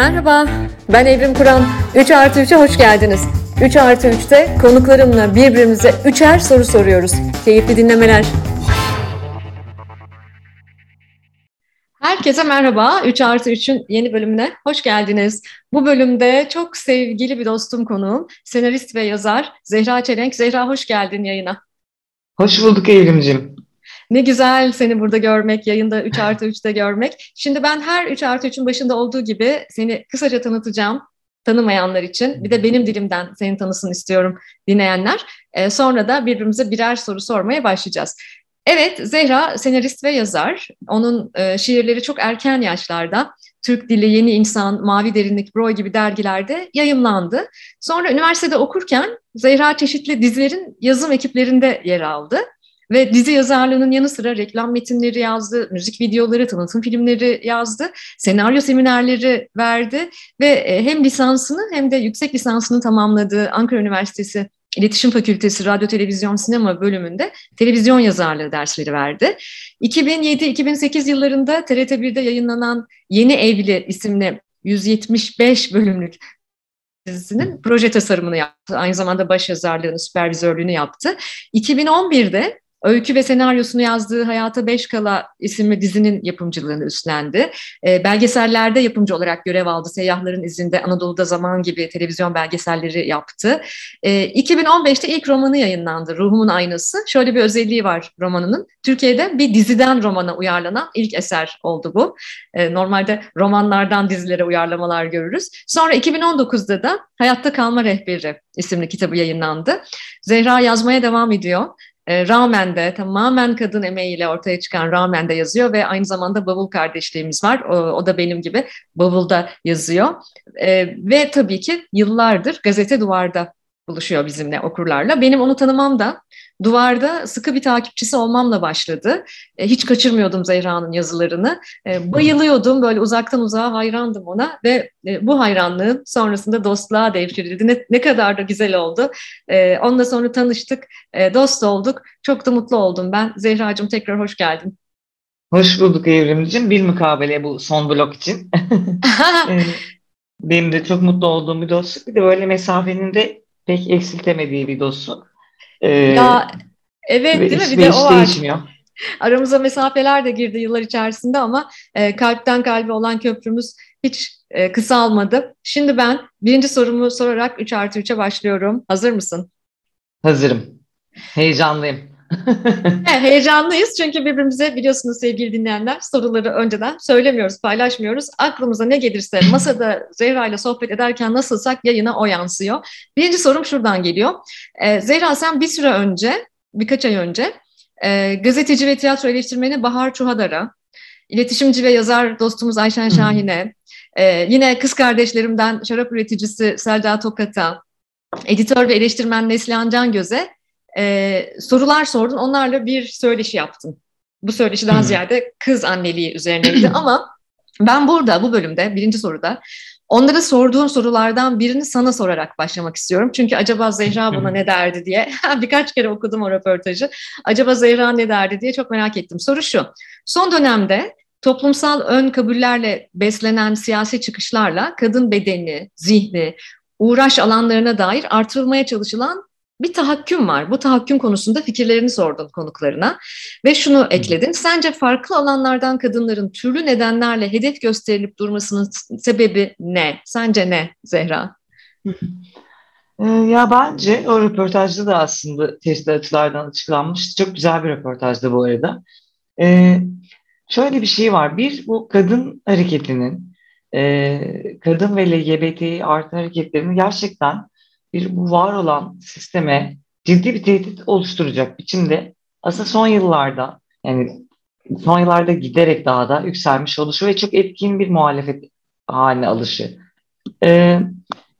Merhaba, ben Evrim Kur'an. 3 artı 3'e hoş geldiniz. 3 artı 3'te konuklarımla birbirimize üçer soru soruyoruz. Keyifli dinlemeler. Herkese merhaba. 3 artı 3'ün yeni bölümüne hoş geldiniz. Bu bölümde çok sevgili bir dostum konuğum, senarist ve yazar Zehra Çelenk. Zehra hoş geldin yayına. Hoş bulduk Evrimcim. Ne güzel seni burada görmek, yayında 3 artı 3'te görmek. Şimdi ben her 3 artı 3'ün başında olduğu gibi seni kısaca tanıtacağım tanımayanlar için. Bir de benim dilimden seni tanısın istiyorum dinleyenler. E, sonra da birbirimize birer soru sormaya başlayacağız. Evet, Zehra senarist ve yazar. Onun e, şiirleri çok erken yaşlarda Türk Dili, Yeni İnsan, Mavi Derinlik, Broy gibi dergilerde yayımlandı. Sonra üniversitede okurken Zehra çeşitli dizilerin yazım ekiplerinde yer aldı. Ve dizi yazarlığının yanı sıra reklam metinleri yazdı, müzik videoları, tanıtım filmleri yazdı, senaryo seminerleri verdi ve e, hem lisansını hem de yüksek lisansını tamamladığı Ankara Üniversitesi İletişim Fakültesi Radyo Televizyon Sinema bölümünde televizyon yazarlığı dersleri verdi. 2007-2008 yıllarında TRT1'de yayınlanan Yeni Evli isimli 175 bölümlük dizisinin proje tasarımını yaptı. Aynı zamanda baş yazarlığını, süpervizörlüğünü yaptı. 2011'de Öykü ve senaryosunu yazdığı Hayata Beş Kala isimli dizinin yapımcılığını üstlendi. E, belgesellerde yapımcı olarak görev aldı. Seyyahların izinde Anadolu'da Zaman gibi televizyon belgeselleri yaptı. E, ee, 2015'te ilk romanı yayınlandı. Ruhumun Aynası. Şöyle bir özelliği var romanının. Türkiye'de bir diziden romana uyarlanan ilk eser oldu bu. E, normalde romanlardan dizilere uyarlamalar görürüz. Sonra 2019'da da Hayatta Kalma Rehberi isimli kitabı yayınlandı. Zehra yazmaya devam ediyor. E, Ramen'de tamamen kadın emeğiyle ortaya çıkan Ramen'de yazıyor ve aynı zamanda Bavul kardeşliğimiz var. O, o da benim gibi Bavul'da yazıyor. E, ve tabii ki yıllardır gazete duvarda buluşuyor bizimle okurlarla. Benim onu tanımam da duvarda sıkı bir takipçisi olmamla başladı. E, hiç kaçırmıyordum Zehra'nın yazılarını. E, bayılıyordum, böyle uzaktan uzağa hayrandım ona ve e, bu hayranlığım sonrasında dostluğa devşirildi. Ne, ne kadar da güzel oldu. E, onunla sonra tanıştık, e, dost olduk. Çok da mutlu oldum ben. Zehra'cığım tekrar hoş geldin. Hoş bulduk Evrimciğim. Bir mukabele bu son blok için. E, benim de çok mutlu olduğum bir dostluk. Bir de böyle mesafenin de pek eksiltemediği bir dostluk. Ee, ya evet değil mi? Bir de o var. Değişmiyor. Aramıza mesafeler de girdi yıllar içerisinde ama e, kalpten kalbe olan köprümüz hiç e, kısalmadı. Şimdi ben birinci sorumu sorarak 3 artı 3'e başlıyorum. Hazır mısın? Hazırım. Heyecanlıyım. He, heyecanlıyız çünkü birbirimize biliyorsunuz sevgili dinleyenler soruları önceden söylemiyoruz, paylaşmıyoruz. Aklımıza ne gelirse masada Zehra ile sohbet ederken nasılsak yayına o yansıyor. Birinci sorum şuradan geliyor. Ee, Zehra sen bir süre önce, birkaç ay önce e, gazeteci ve tiyatro eleştirmeni Bahar Çuhadar'a, iletişimci ve yazar dostumuz Ayşen Şahin'e, e, yine kız kardeşlerimden şarap üreticisi Selda Tokat'a, editör ve eleştirmen Neslihan Can Göz'e e, sorular sordun. Onlarla bir söyleşi yaptın. Bu söyleşi daha ziyade kız anneliği üzerineydi ama ben burada bu bölümde birinci soruda onlara sorduğum sorulardan birini sana sorarak başlamak istiyorum. Çünkü acaba Zehra buna ne derdi diye birkaç kere okudum o röportajı. Acaba Zehra ne derdi diye çok merak ettim. Soru şu. Son dönemde toplumsal ön kabullerle beslenen siyasi çıkışlarla kadın bedeni, zihni, uğraş alanlarına dair artırılmaya çalışılan bir tahakküm var. Bu tahakküm konusunda fikirlerini sordun konuklarına ve şunu ekledin. Sence farklı alanlardan kadınların türlü nedenlerle hedef gösterilip durmasının sebebi ne? Sence ne Zehra? Ee, ya bence o röportajda da aslında çeşitli açılardan açıklanmış. Çok güzel bir röportajdı bu arada. Ee, şöyle bir şey var. Bir, bu kadın hareketinin, e, kadın ve LGBT artı hareketlerinin gerçekten bir bu var olan sisteme ciddi bir tehdit oluşturacak biçimde aslında son yıllarda yani son yıllarda giderek daha da yükselmiş oluşu ve çok etkin bir muhalefet haline alışı. Ee,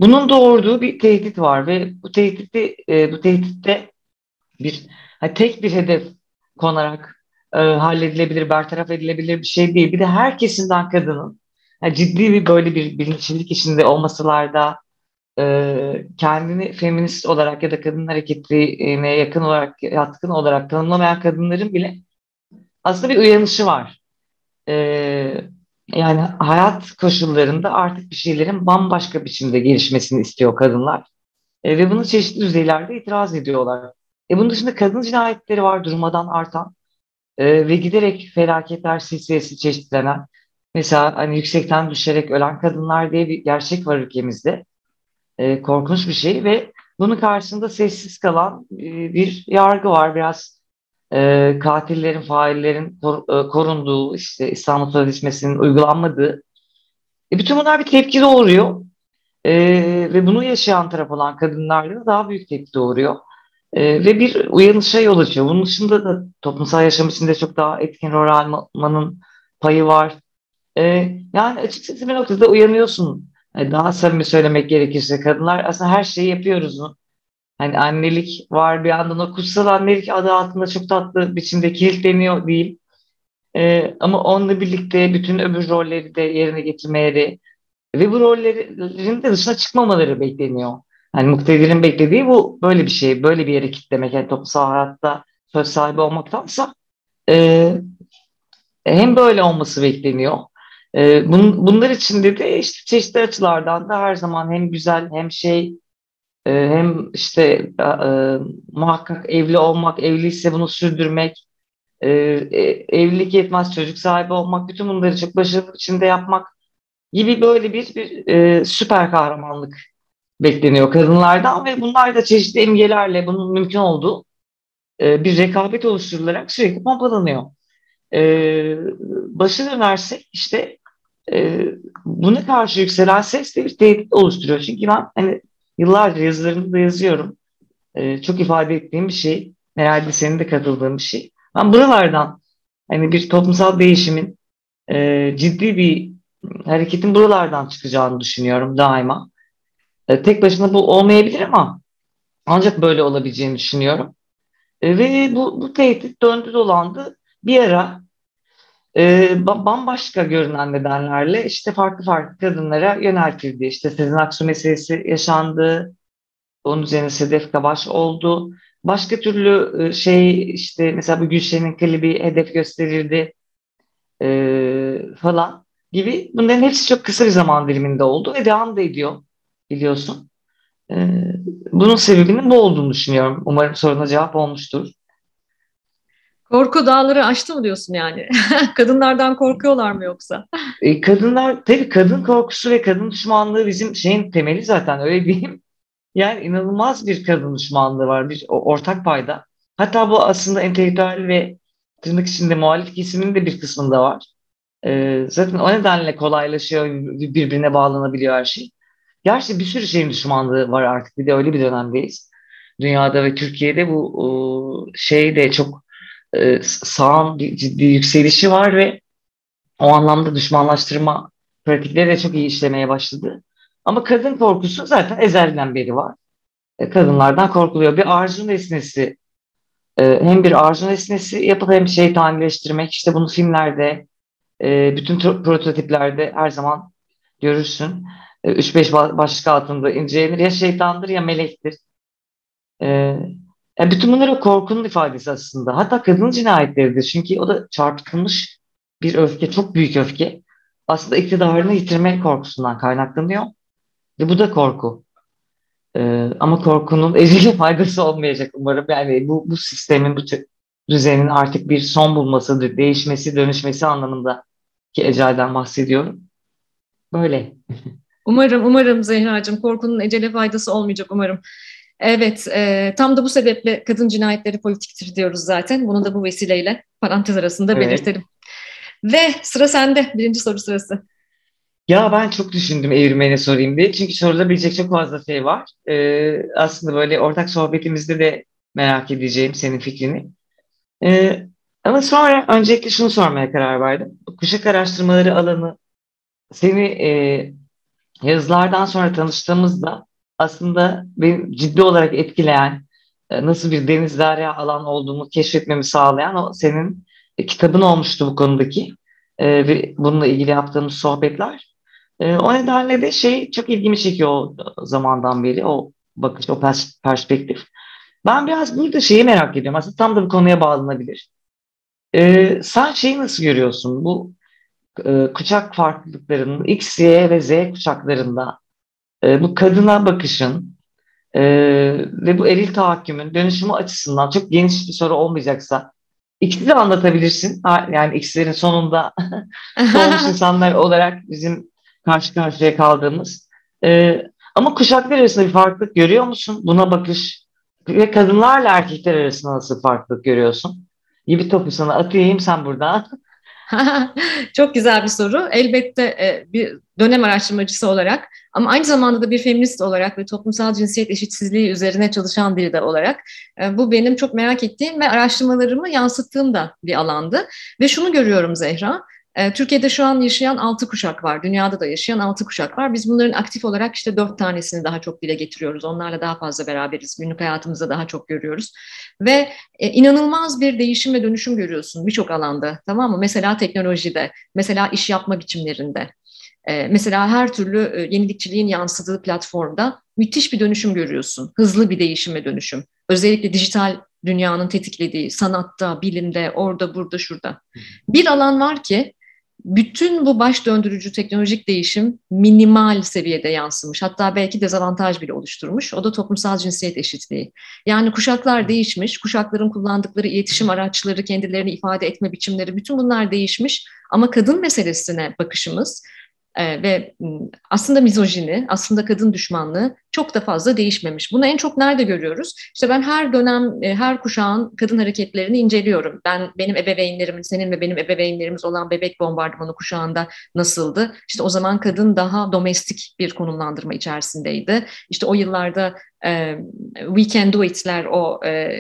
bunun doğurduğu bir tehdit var ve bu tehditti e, bu tehditte bir hani tek bir hedef konarak e, halledilebilir, bertaraf edilebilir bir şey değil. Bir de her kesimden kadının yani ciddi bir böyle bir bilinçlilik içinde olmasılarda e, kendini feminist olarak ya da kadın hareketine yakın olarak, yatkın olarak tanımlamayan kadınların bile aslında bir uyanışı var. E, yani hayat koşullarında artık bir şeylerin bambaşka biçimde gelişmesini istiyor kadınlar. E, ve bunu çeşitli düzeylerde itiraz ediyorlar. E, bunun dışında kadın cinayetleri var durmadan artan e, ve giderek felaketler silsilesi çeşitlenen. Mesela hani yüksekten düşerek ölen kadınlar diye bir gerçek var ülkemizde. E, korkunç bir şey ve bunun karşısında sessiz kalan e, bir yargı var. Biraz e, katillerin, faillerin kor, e, korunduğu, işte İstanbul Sözleşmesi'nin uygulanmadığı. E, bütün bunlar bir tepki doğuruyor. E, ve bunu yaşayan taraf olan kadınlarla daha büyük tepki doğuruyor. E, ve bir uyanışa yol açıyor. Bunun dışında da toplumsal yaşam içinde çok daha etkin rol almanın payı var. E, yani açıkçası bir noktada uyanıyorsun. Yani daha samimi söylemek gerekirse kadınlar aslında her şeyi yapıyoruz? Hani annelik var bir yandan o kutsal annelik adı altında çok tatlı biçimde kilitleniyor değil. E, ama onunla birlikte bütün öbür rolleri de yerine getirmeleri ve bu rollerin de dışına çıkmamaları bekleniyor. Hani muktedirin beklediği bu böyle bir şey, böyle bir yere kitlemek. Yani toplumsal hayatta söz sahibi olmaktansa e, hem böyle olması bekleniyor. E, bun, bunlar için de işte çeşitli açılardan da her zaman hem güzel hem şey e, hem işte e, e, muhakkak evli olmak, evliyse bunu sürdürmek, e, e, evlilik yetmez çocuk sahibi olmak, bütün bunları çok başarılı içinde yapmak gibi böyle bir, bir e, süper kahramanlık bekleniyor kadınlardan ve bunlar da çeşitli imgelerle bunun mümkün olduğu e, bir rekabet oluşturularak sürekli pompalanıyor. E, başı dönersek işte e, buna karşı yükselen ses de bir tehdit oluşturuyor. Çünkü ben hani yıllarca yazılarımda da yazıyorum. E, çok ifade ettiğim bir şey. Herhalde senin de katıldığın bir şey. Ben buralardan hani bir toplumsal değişimin e, ciddi bir hareketin buralardan çıkacağını düşünüyorum daima. E, tek başına bu olmayabilir ama ancak böyle olabileceğini düşünüyorum. E, ve bu, bu tehdit döndü dolandı. Bir ara e, bambaşka görünen nedenlerle işte farklı farklı kadınlara yöneltildi. İşte Sezen Aksu meselesi yaşandı. Onun üzerine Sedef Kabaş oldu. Başka türlü e, şey işte mesela bu Gülşen'in klibi hedef gösterildi e, falan gibi. Bunların hepsi çok kısa bir zaman diliminde oldu ve devam da ediyor biliyorsun. E, bunun sebebinin bu olduğunu düşünüyorum. Umarım soruna cevap olmuştur. Korku dağları aştı mı diyorsun yani? Kadınlardan korkuyorlar mı yoksa? E, kadınlar, tabii kadın korkusu ve kadın düşmanlığı bizim şeyin temeli zaten öyle diyeyim. Yani inanılmaz bir kadın düşmanlığı var, bir ortak payda. Hatta bu aslında entelektüel ve tırnak içinde muhalif kesimin de bir kısmında var. E, zaten o nedenle kolaylaşıyor, birbirine bağlanabiliyor her şey. Gerçi bir sürü şeyin düşmanlığı var artık. Bir de öyle bir dönemdeyiz. Dünyada ve Türkiye'de bu şey de çok e, sağın ciddi yükselişi var ve o anlamda düşmanlaştırma pratikleri de çok iyi işlemeye başladı. Ama kadın korkusu zaten ezelden beri var. E, kadınlardan korkuluyor. Bir arzu nesnesi e, hem bir arzu nesnesi yapıp hem şeytanileştirmek. İşte bunu filmlerde, e, bütün prototiplerde her zaman görürsün. 3-5 başlık altında incelenir. Ya şeytandır ya melektir. Yani bütün bunlar o korkunun ifadesi aslında. Hatta kadın cinayetleridir. Çünkü o da çarpıtılmış bir öfke, çok büyük öfke. Aslında iktidarını yitirmek korkusundan kaynaklanıyor. Ve bu da korku. Ee, ama korkunun ezeli faydası olmayacak umarım. Yani bu, bu sistemin, bu düzenin artık bir son bulması, değişmesi, dönüşmesi anlamında ki ecelden bahsediyorum. Böyle. Umarım, umarım Zehra'cığım korkunun ecele faydası olmayacak umarım. Evet, e, tam da bu sebeple kadın cinayetleri politiktir diyoruz zaten. Bunu da bu vesileyle parantez arasında evet. belirtelim. Ve sıra sende, birinci soru sırası. Ya ben çok düşündüm evirmeni sorayım diye. Çünkü sorulabilecek çok fazla şey var. Ee, aslında böyle ortak sohbetimizde de merak edeceğim senin fikrini. Ee, ama sonra öncelikle şunu sormaya karar verdim. Kuşak araştırmaları alanı seni e, yazılardan sonra tanıştığımızda aslında beni ciddi olarak etkileyen, e, nasıl bir deniz derya alan olduğumu keşfetmemi sağlayan o senin e, kitabın olmuştu bu konudaki e, ve bununla ilgili yaptığımız sohbetler. O nedenle de şey çok ilgimi çekiyor o zamandan beri o bakış, o perspektif. Ben biraz burada şeyi merak ediyorum. Aslında tam da bu konuya bağlanabilir. Ee, sen şeyi nasıl görüyorsun? Bu e, kuşak farklılıklarının X, Y ve Z kuşaklarında e, bu kadına bakışın e, ve bu eril tahakkümün dönüşümü açısından çok geniş bir soru olmayacaksa ikisi de anlatabilirsin. Yani X'lerin sonunda doğmuş insanlar olarak bizim karşı karşıya kaldığımız. E, ama kuşaklar arasında bir farklılık görüyor musun? Buna bakış ve kadınlarla erkekler arasında nasıl farklılık görüyorsun? Gibi topu sana atayım sen burada. Çok güzel bir soru. Elbette e, bir dönem araştırmacısı olarak ama aynı zamanda da bir feminist olarak ve toplumsal cinsiyet eşitsizliği üzerine çalışan biri de olarak e, bu benim çok merak ettiğim ve araştırmalarımı yansıttığım da bir alandı. Ve şunu görüyorum Zehra, Türkiye'de şu an yaşayan altı kuşak var. Dünyada da yaşayan altı kuşak var. Biz bunların aktif olarak işte dört tanesini daha çok dile getiriyoruz. Onlarla daha fazla beraberiz. Günlük hayatımızda daha çok görüyoruz. Ve e, inanılmaz bir değişim ve dönüşüm görüyorsun birçok alanda. Tamam mı? Mesela teknolojide, mesela iş yapma biçimlerinde. E, mesela her türlü e, yenilikçiliğin yansıdığı platformda müthiş bir dönüşüm görüyorsun. Hızlı bir değişim ve dönüşüm. Özellikle dijital dünyanın tetiklediği sanatta, bilimde, orada, burada, şurada. Bir alan var ki bütün bu baş döndürücü teknolojik değişim minimal seviyede yansımış. Hatta belki dezavantaj bile oluşturmuş. O da toplumsal cinsiyet eşitliği. Yani kuşaklar değişmiş, kuşakların kullandıkları iletişim araçları, kendilerini ifade etme biçimleri bütün bunlar değişmiş. Ama kadın meselesine bakışımız e, ve aslında mizojini, aslında kadın düşmanlığı çok da fazla değişmemiş. Bunu en çok nerede görüyoruz? İşte ben her dönem, e, her kuşağın kadın hareketlerini inceliyorum. Ben benim ebeveynlerimin, senin ve benim ebeveynlerimiz olan bebek bombardımanı kuşağında nasıldı? İşte o zaman kadın daha domestik bir konumlandırma içerisindeydi. İşte o yıllarda e, we can do it'ler o e,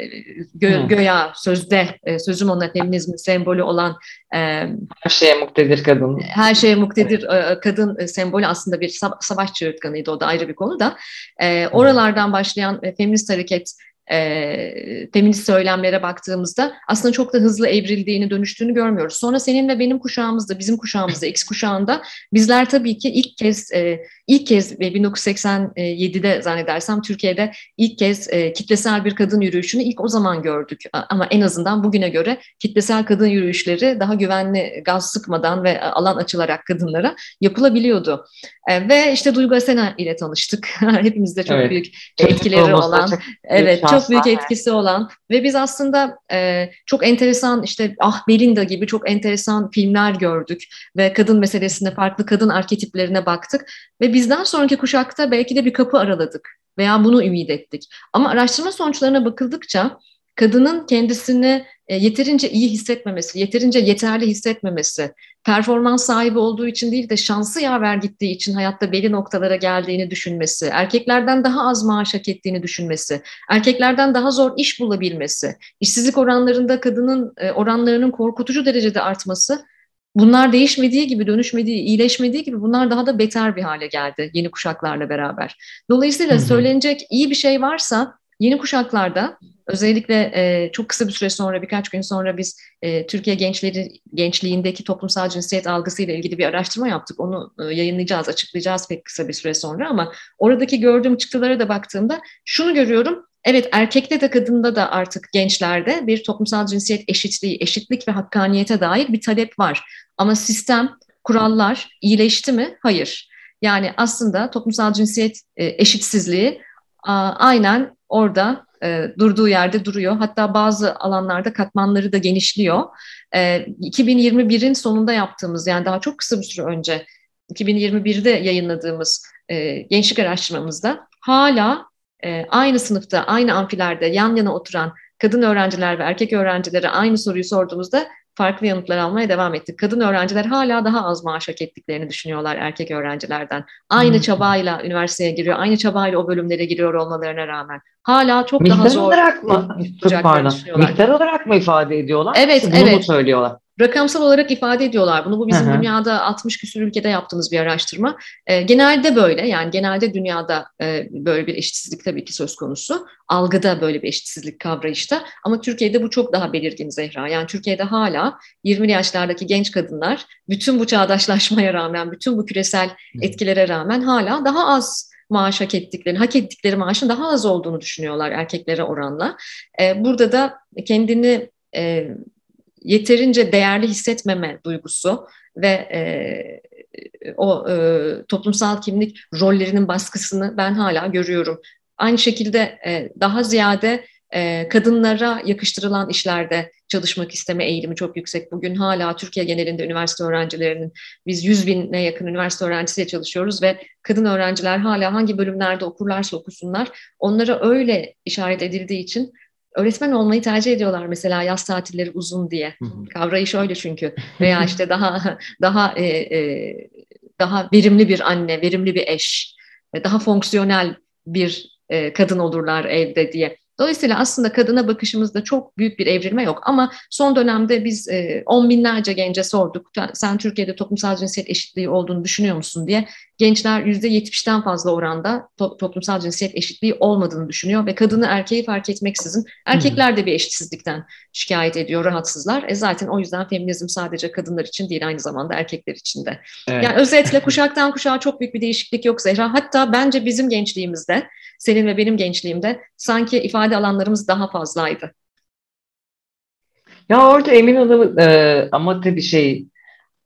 gö, göya sözde e, sözüm ona feminizmin sembolü olan e, her şeye muktedir kadın. Her şeye muktedir e, kadın e, sembolü aslında bir savaş çığırtkanıydı o da ayrı bir konu da. E, oralardan başlayan e, feminist hareket e, feminist söylemlere baktığımızda aslında çok da hızlı evrildiğini, dönüştüğünü görmüyoruz. Sonra senin ve benim kuşağımızda, bizim kuşağımızda, X kuşağında bizler tabii ki ilk kez e, ilk kez 1987'de zannedersem Türkiye'de ilk kez e, kitlesel bir kadın yürüyüşünü ilk o zaman gördük. Ama en azından bugüne göre kitlesel kadın yürüyüşleri daha güvenli gaz sıkmadan ve alan açılarak kadınlara yapılabiliyordu. E, ve işte Duygu Asena ile tanıştık. Hepimizde çok evet. büyük etkileri olan, çok evet çok büyük etkisi olan ve biz aslında e, çok enteresan işte Ah Belinda gibi çok enteresan filmler gördük ve kadın meselesine farklı kadın arketiplerine baktık ve bizden sonraki kuşakta belki de bir kapı araladık veya bunu ümit ettik. Ama araştırma sonuçlarına bakıldıkça kadının kendisini yeterince iyi hissetmemesi, yeterince yeterli hissetmemesi, performans sahibi olduğu için değil de şansı yaver gittiği için hayatta belli noktalara geldiğini düşünmesi, erkeklerden daha az maaş hak ettiğini düşünmesi, erkeklerden daha zor iş bulabilmesi, işsizlik oranlarında kadının e, oranlarının korkutucu derecede artması bunlar değişmediği gibi, dönüşmediği, iyileşmediği gibi bunlar daha da beter bir hale geldi yeni kuşaklarla beraber. Dolayısıyla söylenecek iyi bir şey varsa yeni kuşaklarda özellikle e, çok kısa bir süre sonra, birkaç gün sonra biz e, Türkiye gençleri gençliğindeki toplumsal cinsiyet algısıyla ilgili bir araştırma yaptık. Onu e, yayınlayacağız, açıklayacağız pek kısa bir süre sonra ama oradaki gördüğüm çıktılara da baktığımda şunu görüyorum. Evet erkekte de kadında da artık gençlerde bir toplumsal cinsiyet eşitliği, eşitlik ve hakkaniyete dair bir talep var. Ama sistem, kurallar iyileşti mi? Hayır. Yani aslında toplumsal cinsiyet e, eşitsizliği aynen orada e, durduğu yerde duruyor. Hatta bazı alanlarda katmanları da genişliyor. E, 2021'in sonunda yaptığımız yani daha çok kısa bir süre önce 2021'de yayınladığımız e, gençlik araştırmamızda hala e, aynı sınıfta, aynı amfilerde yan yana oturan kadın öğrenciler ve erkek öğrencilere aynı soruyu sorduğumuzda farklı yanıtlar almaya devam ettik. Kadın öğrenciler hala daha az maaş hak ettiklerini düşünüyorlar erkek öğrencilerden. Aynı hmm. çabayla üniversiteye giriyor, aynı çabayla o bölümlere giriyor olmalarına rağmen. Hala çok Miktar daha zor. olarak mı? Çok pardon. Miktar olarak mı ifade ediyorlar? Evet, Bunu evet. mu söylüyorlar? Rakamsal olarak ifade ediyorlar bunu. Bu bizim hı hı. dünyada 60 küsur ülkede yaptığımız bir araştırma. E, genelde böyle yani genelde dünyada e, böyle bir eşitsizlik tabii ki söz konusu. Algıda böyle bir eşitsizlik kavrayışta. Ama Türkiye'de bu çok daha belirgin Zehra. Yani Türkiye'de hala 20 yaşlardaki genç kadınlar bütün bu çağdaşlaşmaya rağmen, bütün bu küresel etkilere rağmen hala daha az maaş hak ettiklerini, hak ettikleri maaşın daha az olduğunu düşünüyorlar erkeklere oranla. E, burada da kendini e, yeterince değerli hissetmeme duygusu ve e, o e, toplumsal kimlik rollerinin baskısını ben hala görüyorum. Aynı şekilde e, daha ziyade e, kadınlara yakıştırılan işlerde çalışmak isteme eğilimi çok yüksek. Bugün hala Türkiye genelinde üniversite öğrencilerinin biz 100 bine yakın üniversite öğrencisiyle çalışıyoruz ve kadın öğrenciler hala hangi bölümlerde okurlarsa okusunlar onlara öyle işaret edildiği için öğretmen olmayı tercih ediyorlar mesela yaz tatilleri uzun diye. Kavrayış öyle çünkü. Veya işte daha daha e, e, daha verimli bir anne, verimli bir eş, daha fonksiyonel bir e, kadın olurlar evde diye. Dolayısıyla aslında kadına bakışımızda çok büyük bir evrilme yok ama son dönemde biz e, on binlerce gence sorduk. Sen Türkiye'de toplumsal cinsiyet eşitliği olduğunu düşünüyor musun diye. Gençler yüzde yetmişten fazla oranda to- toplumsal cinsiyet eşitliği olmadığını düşünüyor ve kadını erkeği fark etmeksizin erkekler de bir eşitsizlikten şikayet ediyor, rahatsızlar. E zaten o yüzden feminizm sadece kadınlar için değil aynı zamanda erkekler için de. Evet. Yani özetle kuşaktan kuşağa çok büyük bir değişiklik yok Zehra. Hatta bence bizim gençliğimizde, senin ve benim gençliğimde sanki ifade alanlarımız daha fazlaydı. Ya orada emin olalım e, ama tabii şey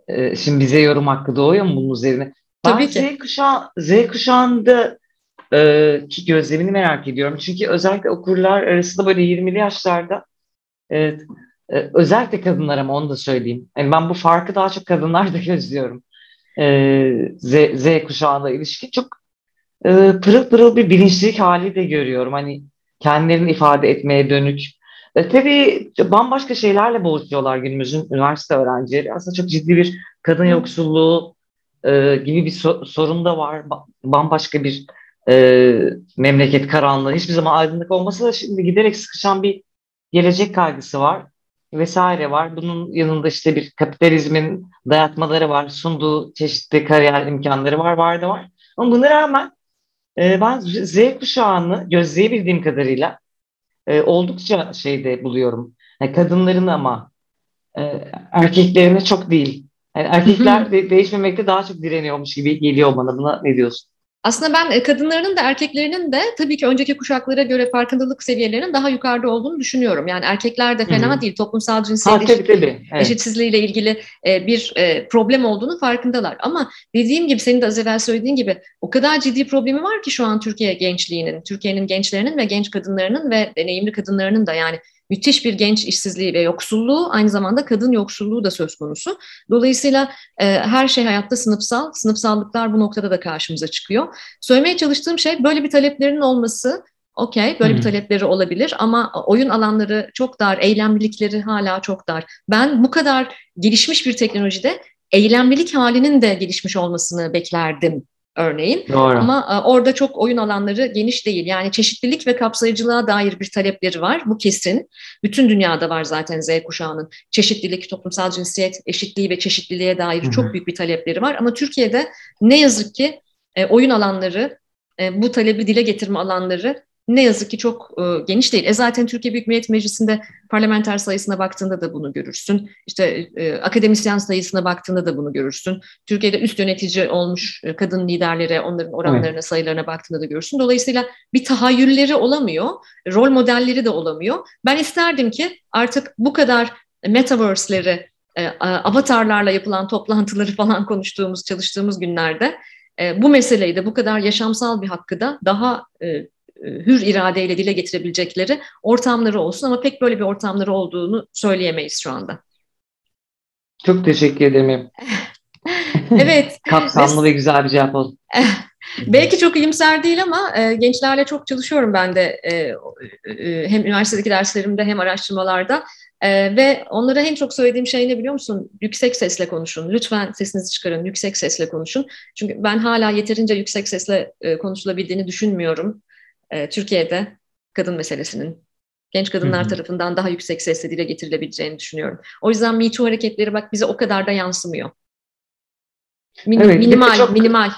e, şimdi bize yorum hakkı doğuyor mu bunun üzerine? Tabii ben ki. Z, kuşağı, Z kuşağında e, ki gözlemini merak ediyorum. Çünkü özellikle okurlar arasında böyle 20'li yaşlarda e, e, özellikle kadınlar ama onu da söyleyeyim. Yani ben bu farkı daha çok kadınlarda gözlüyorum. E, Z, Z kuşağına ilişkin çok e, pırıl pırıl bir bilinçlilik hali de görüyorum. Hani kendilerini ifade etmeye dönük. E, tabii bambaşka şeylerle boğuşuyorlar günümüzün üniversite öğrencileri. Aslında çok ciddi bir kadın yoksulluğu e, gibi bir so- sorun da var. Ba- bambaşka bir e, memleket karanlığı. Hiçbir zaman aydınlık olmasa da şimdi giderek sıkışan bir gelecek kaygısı var vesaire var. Bunun yanında işte bir kapitalizmin dayatmaları var, sunduğu çeşitli kariyer imkanları var, var da var. Ama buna rağmen e, ben Z kuşağını gözleyebildiğim kadarıyla e, oldukça şeyde buluyorum. Yani kadınların ama e, erkeklerine çok değil. Yani erkekler de, değişmemekte daha çok direniyormuş gibi geliyor bana. Buna ne diyorsun? Aslında ben e, kadınlarının da erkeklerinin de tabii ki önceki kuşaklara göre farkındalık seviyelerinin daha yukarıda olduğunu düşünüyorum. Yani erkekler de fena Hı-hı. değil. Toplumsal cinsiyet tabii. Evet. eşitsizliğiyle ilgili e, bir e, problem olduğunu farkındalar. Ama dediğim gibi senin de az evvel söylediğin gibi o kadar ciddi problemi var ki şu an Türkiye gençliğinin, Türkiye'nin gençlerinin ve genç kadınlarının ve deneyimli kadınlarının da yani müthiş bir genç işsizliği ve yoksulluğu aynı zamanda kadın yoksulluğu da söz konusu. Dolayısıyla e, her şey hayatta sınıfsal, sınıfsallıklar bu noktada da karşımıza çıkıyor. Söylemeye çalıştığım şey böyle bir taleplerinin olması Okey, böyle hmm. bir talepleri olabilir ama oyun alanları çok dar, eylemlilikleri hala çok dar. Ben bu kadar gelişmiş bir teknolojide eylemlilik halinin de gelişmiş olmasını beklerdim örneğin. Doğru. Ama e, orada çok oyun alanları geniş değil. Yani çeşitlilik ve kapsayıcılığa dair bir talepleri var. Bu kesin. Bütün dünyada var zaten Z kuşağının. Çeşitlilik, toplumsal cinsiyet, eşitliği ve çeşitliliğe dair Hı-hı. çok büyük bir talepleri var. Ama Türkiye'de ne yazık ki e, oyun alanları, e, bu talebi dile getirme alanları ne yazık ki çok e, geniş değil. E zaten Türkiye Büyük Millet Meclisi'nde parlamenter sayısına baktığında da bunu görürsün. İşte e, akademisyen sayısına baktığında da bunu görürsün. Türkiye'de üst yönetici olmuş e, kadın liderlere, onların oranlarına, evet. sayılarına baktığında da görürsün. Dolayısıyla bir tahayyülleri olamıyor, rol modelleri de olamıyor. Ben isterdim ki artık bu kadar metaverse'leri, e, avatarlarla yapılan toplantıları falan konuştuğumuz, çalıştığımız günlerde e, bu meseleyi de bu kadar yaşamsal bir hakkı da daha e, hür iradeyle dile getirebilecekleri ortamları olsun ama pek böyle bir ortamları olduğunu söyleyemeyiz şu anda. Çok teşekkür ederim. evet. Kapsamlı ve güzel bir cevap oldu. Belki çok iyimser değil ama e, gençlerle çok çalışıyorum ben de e, e, hem üniversitedeki derslerimde hem araştırmalarda e, ve onlara en çok söylediğim şey ne biliyor musun? Yüksek sesle konuşun. Lütfen sesinizi çıkarın, yüksek sesle konuşun. Çünkü ben hala yeterince yüksek sesle e, konuşulabildiğini düşünmüyorum e, Türkiye'de kadın meselesinin genç kadınlar Hı-hı. tarafından daha yüksek sesle dile getirilebileceğini düşünüyorum. O yüzden Me Too hareketleri bak bize o kadar da yansımıyor. Min- evet, minimal, çok, minimal.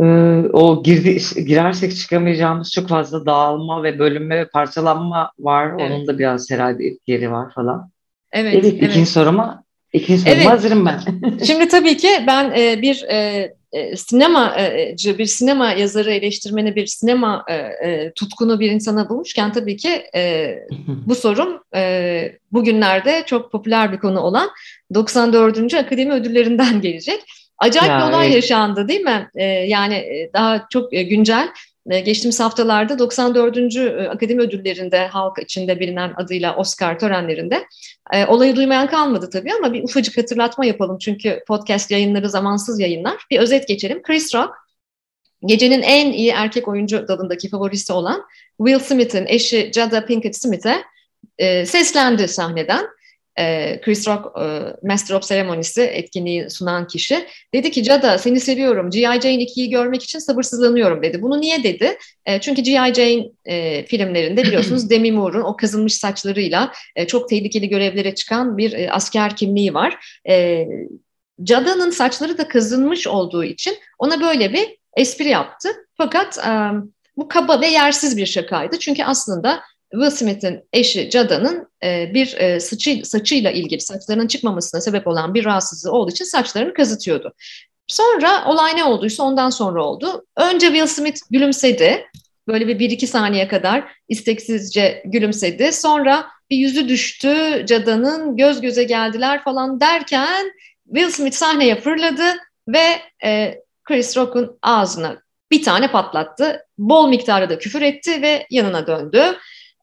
E, o girdi, girersek çıkamayacağımız çok fazla dağılma ve bölünme ve parçalanma var. Evet. Onun da biraz herhalde etkileri var falan. Evet, evet, evet. ikinci soruma İkinci soruma evet. hazırım ben. Şimdi tabii ki ben e, bir e, e, sinemacı, bir sinema yazarı, eleştirmeni, bir sinema e, e, tutkunu bir insana bulmuşken tabii ki e, bu sorum e, bugünlerde çok popüler bir konu olan 94. Akademi Ödüllerinden gelecek. Acayip ya, bir olay evet. yaşandı değil mi? E, yani e, daha çok e, güncel. E, geçtiğimiz haftalarda 94. E, Akademi Ödülleri'nde halk içinde bilinen adıyla Oscar törenlerinde e, olayı duymayan kalmadı tabii ama bir ufacık hatırlatma yapalım çünkü podcast yayınları zamansız yayınlar. Bir özet geçelim. Chris Rock gecenin en iyi erkek oyuncu dalındaki favorisi olan Will Smith'in eşi Jada Pinkett Smith'e e, seslendi sahneden e, Chris Rock e, Master of Ceremonies'i etkinliği sunan kişi dedi ki Cada seni seviyorum G.I. Jane 2'yi görmek için sabırsızlanıyorum dedi. Bunu niye dedi? E, çünkü G.I. Jane e, filmlerinde biliyorsunuz Demi Moore'un o kazınmış saçlarıyla e, çok tehlikeli görevlere çıkan bir e, asker kimliği var. E, Cada'nın saçları da kazınmış olduğu için ona böyle bir espri yaptı. Fakat e, bu kaba ve yersiz bir şakaydı. Çünkü aslında Will Smith'in eşi Jada'nın e, bir e, saçı, saçıyla ilgili saçlarının çıkmamasına sebep olan bir rahatsızlığı olduğu için saçlarını kazıtıyordu. Sonra olay ne olduysa ondan sonra oldu. Önce Will Smith gülümsedi. Böyle bir, bir iki saniye kadar isteksizce gülümsedi. Sonra bir yüzü düştü Cada'nın göz göze geldiler falan derken Will Smith sahneye fırladı ve e, Chris Rock'un ağzına bir tane patlattı. Bol miktarda küfür etti ve yanına döndü.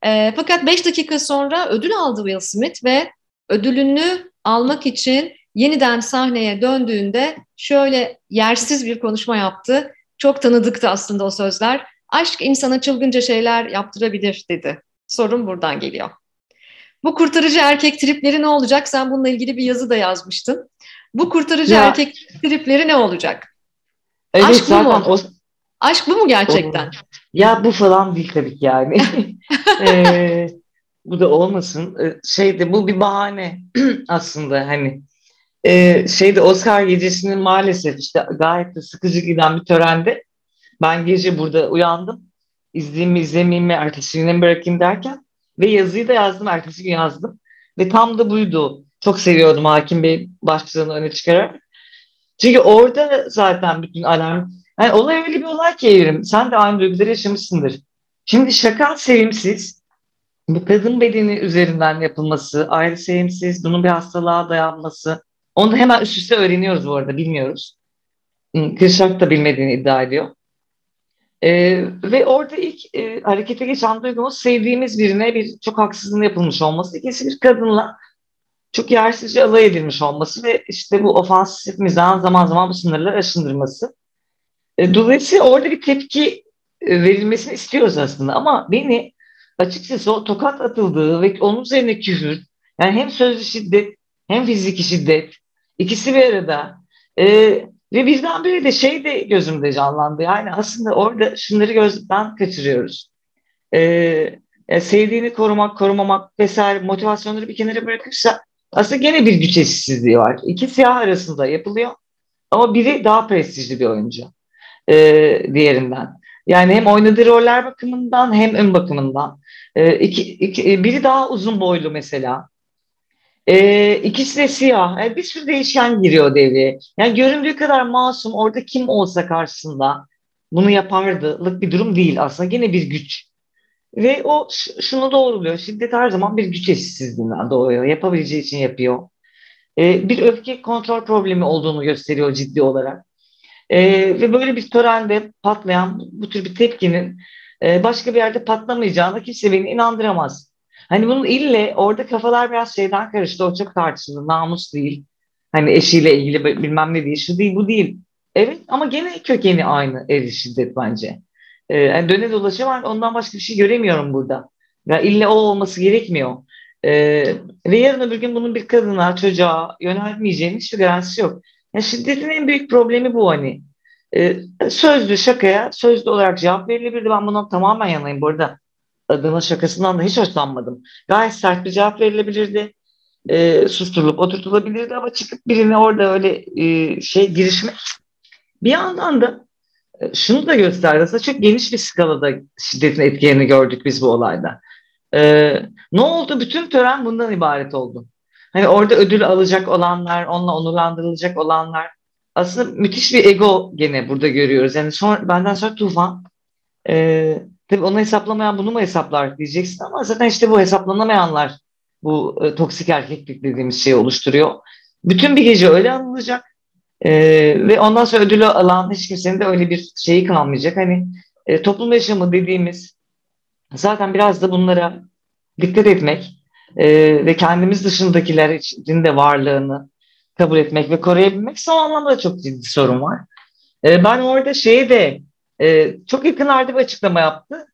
E, fakat 5 dakika sonra ödül aldı Will Smith ve ödülünü almak için yeniden sahneye döndüğünde şöyle yersiz bir konuşma yaptı. Çok tanıdıktı aslında o sözler. Aşk insana çılgınca şeyler yaptırabilir dedi. Sorun buradan geliyor. Bu kurtarıcı erkek tripleri ne olacak? Sen bununla ilgili bir yazı da yazmıştın. Bu kurtarıcı ya. erkek tripleri ne olacak? Evet, Aşk bu mu? O, Aşk bu mu gerçekten? O, ya bu falan değil tabii ki yani. ee, bu da olmasın. Ee, şeyde bu bir bahane aslında hani. Ee, şeyde Oscar gecesinin maalesef işte gayet de sıkıcı giden bir törende ben gece burada uyandım. İzleyeyim mi izlemeyeyim mi ertesi güne bırakayım derken ve yazıyı da yazdım ertesi gün yazdım. Ve tam da buydu. Çok seviyordum Hakim Bey başlığını öne çıkararak. Çünkü orada zaten bütün alarm yani olay öyle bir olay ki evrim. Sen de aynı duyguları yaşamışsındır. Şimdi şaka sevimsiz. Bu kadın bedeni üzerinden yapılması, ayrı sevimsiz, bunun bir hastalığa dayanması. Onu da hemen üst üste öğreniyoruz bu arada, bilmiyoruz. Kırşak da bilmediğini iddia ediyor. Ee, ve orada ilk e, harekete geçen duygumuz sevdiğimiz birine bir çok haksızlığın yapılmış olması. İkisi bir kadınla çok yersizce alay edilmiş olması ve işte bu ofansif mizahın zaman zaman bu sınırları aşındırması. E, dolayısıyla orada bir tepki verilmesini istiyoruz aslında ama beni açıkçası o tokat atıldığı ve onun üzerine küfür yani hem sözlü şiddet hem fiziki şiddet ikisi bir arada e, ve birdenbire de şey de gözümde canlandı yani aslında orada şunları gözden kaçırıyoruz. E, yani sevdiğini korumak, korumamak vesaire motivasyonları bir kenara bırakırsa aslında gene bir güç eşitsizliği var. İki siyah arasında yapılıyor ama biri daha prestijli bir oyuncu e, diğerinden. Yani hem oynadığı roller bakımından hem ön bakımından. E, iki, iki, e, biri daha uzun boylu mesela. E, ikisi de siyah. Yani bir sürü değişken giriyor devreye. Yani göründüğü kadar masum orada kim olsa karşısında bunu yapardılık bir durum değil aslında. Gene bir güç. Ve o şunu doğruluyor. Şiddet her zaman bir güç eşitsizliğinden doğuyor. Yapabileceği için yapıyor. E, bir öfke kontrol problemi olduğunu gösteriyor ciddi olarak. E, ve böyle bir törende patlayan bu tür bir tepkinin e, başka bir yerde patlamayacağını kimse beni inandıramaz. Hani bunun ille orada kafalar biraz şeyden karıştı. O çok tartışıldı. Namus değil. Hani eşiyle ilgili bilmem ne değil. Şu değil bu değil. Evet ama gene kökeni aynı ev şiddet bence. Ee, yani döne dolaşa var. Ondan başka bir şey göremiyorum burada. Ya ille o olması gerekmiyor. Ee, ve yarın öbür gün bunun bir kadına, çocuğa yönelmeyeceğinin hiçbir garantisi yok. Yani şiddetin en büyük problemi bu hani. E, sözlü şakaya sözlü olarak cevap verilebilirdi. Ben bundan tamamen yanayım. Bu arada adamın şakasından da hiç hoşlanmadım. Gayet sert bir cevap verilebilirdi. E, susturulup oturtulabilirdi ama çıkıp birine orada öyle e, şey girişmek. Bir yandan da e, şunu da gösterdi. Aslında çok geniş bir skalada şiddetin etkilerini gördük biz bu olayda. E, ne oldu? Bütün tören bundan ibaret oldu. Hani orada ödül alacak olanlar, onunla onurlandırılacak olanlar aslında müthiş bir ego gene burada görüyoruz. Yani son, benden sonra Tufan e, tabii onu hesaplamayan bunu mu hesaplar diyeceksin ama zaten işte bu hesaplanamayanlar bu e, toksik erkeklik dediğimiz şeyi oluşturuyor. Bütün bir gece öyle anılacak e, ve ondan sonra ödülü alan hiç kimsenin de öyle bir şeyi kalmayacak. Hani e, toplum yaşamı dediğimiz zaten biraz da bunlara dikkat etmek e, ve kendimiz dışındakiler için de varlığını kabul etmek ve koruyabilmek son anlamda çok ciddi sorun var. E, ben orada şeyi de e, çok yakınlarda bir açıklama yaptı.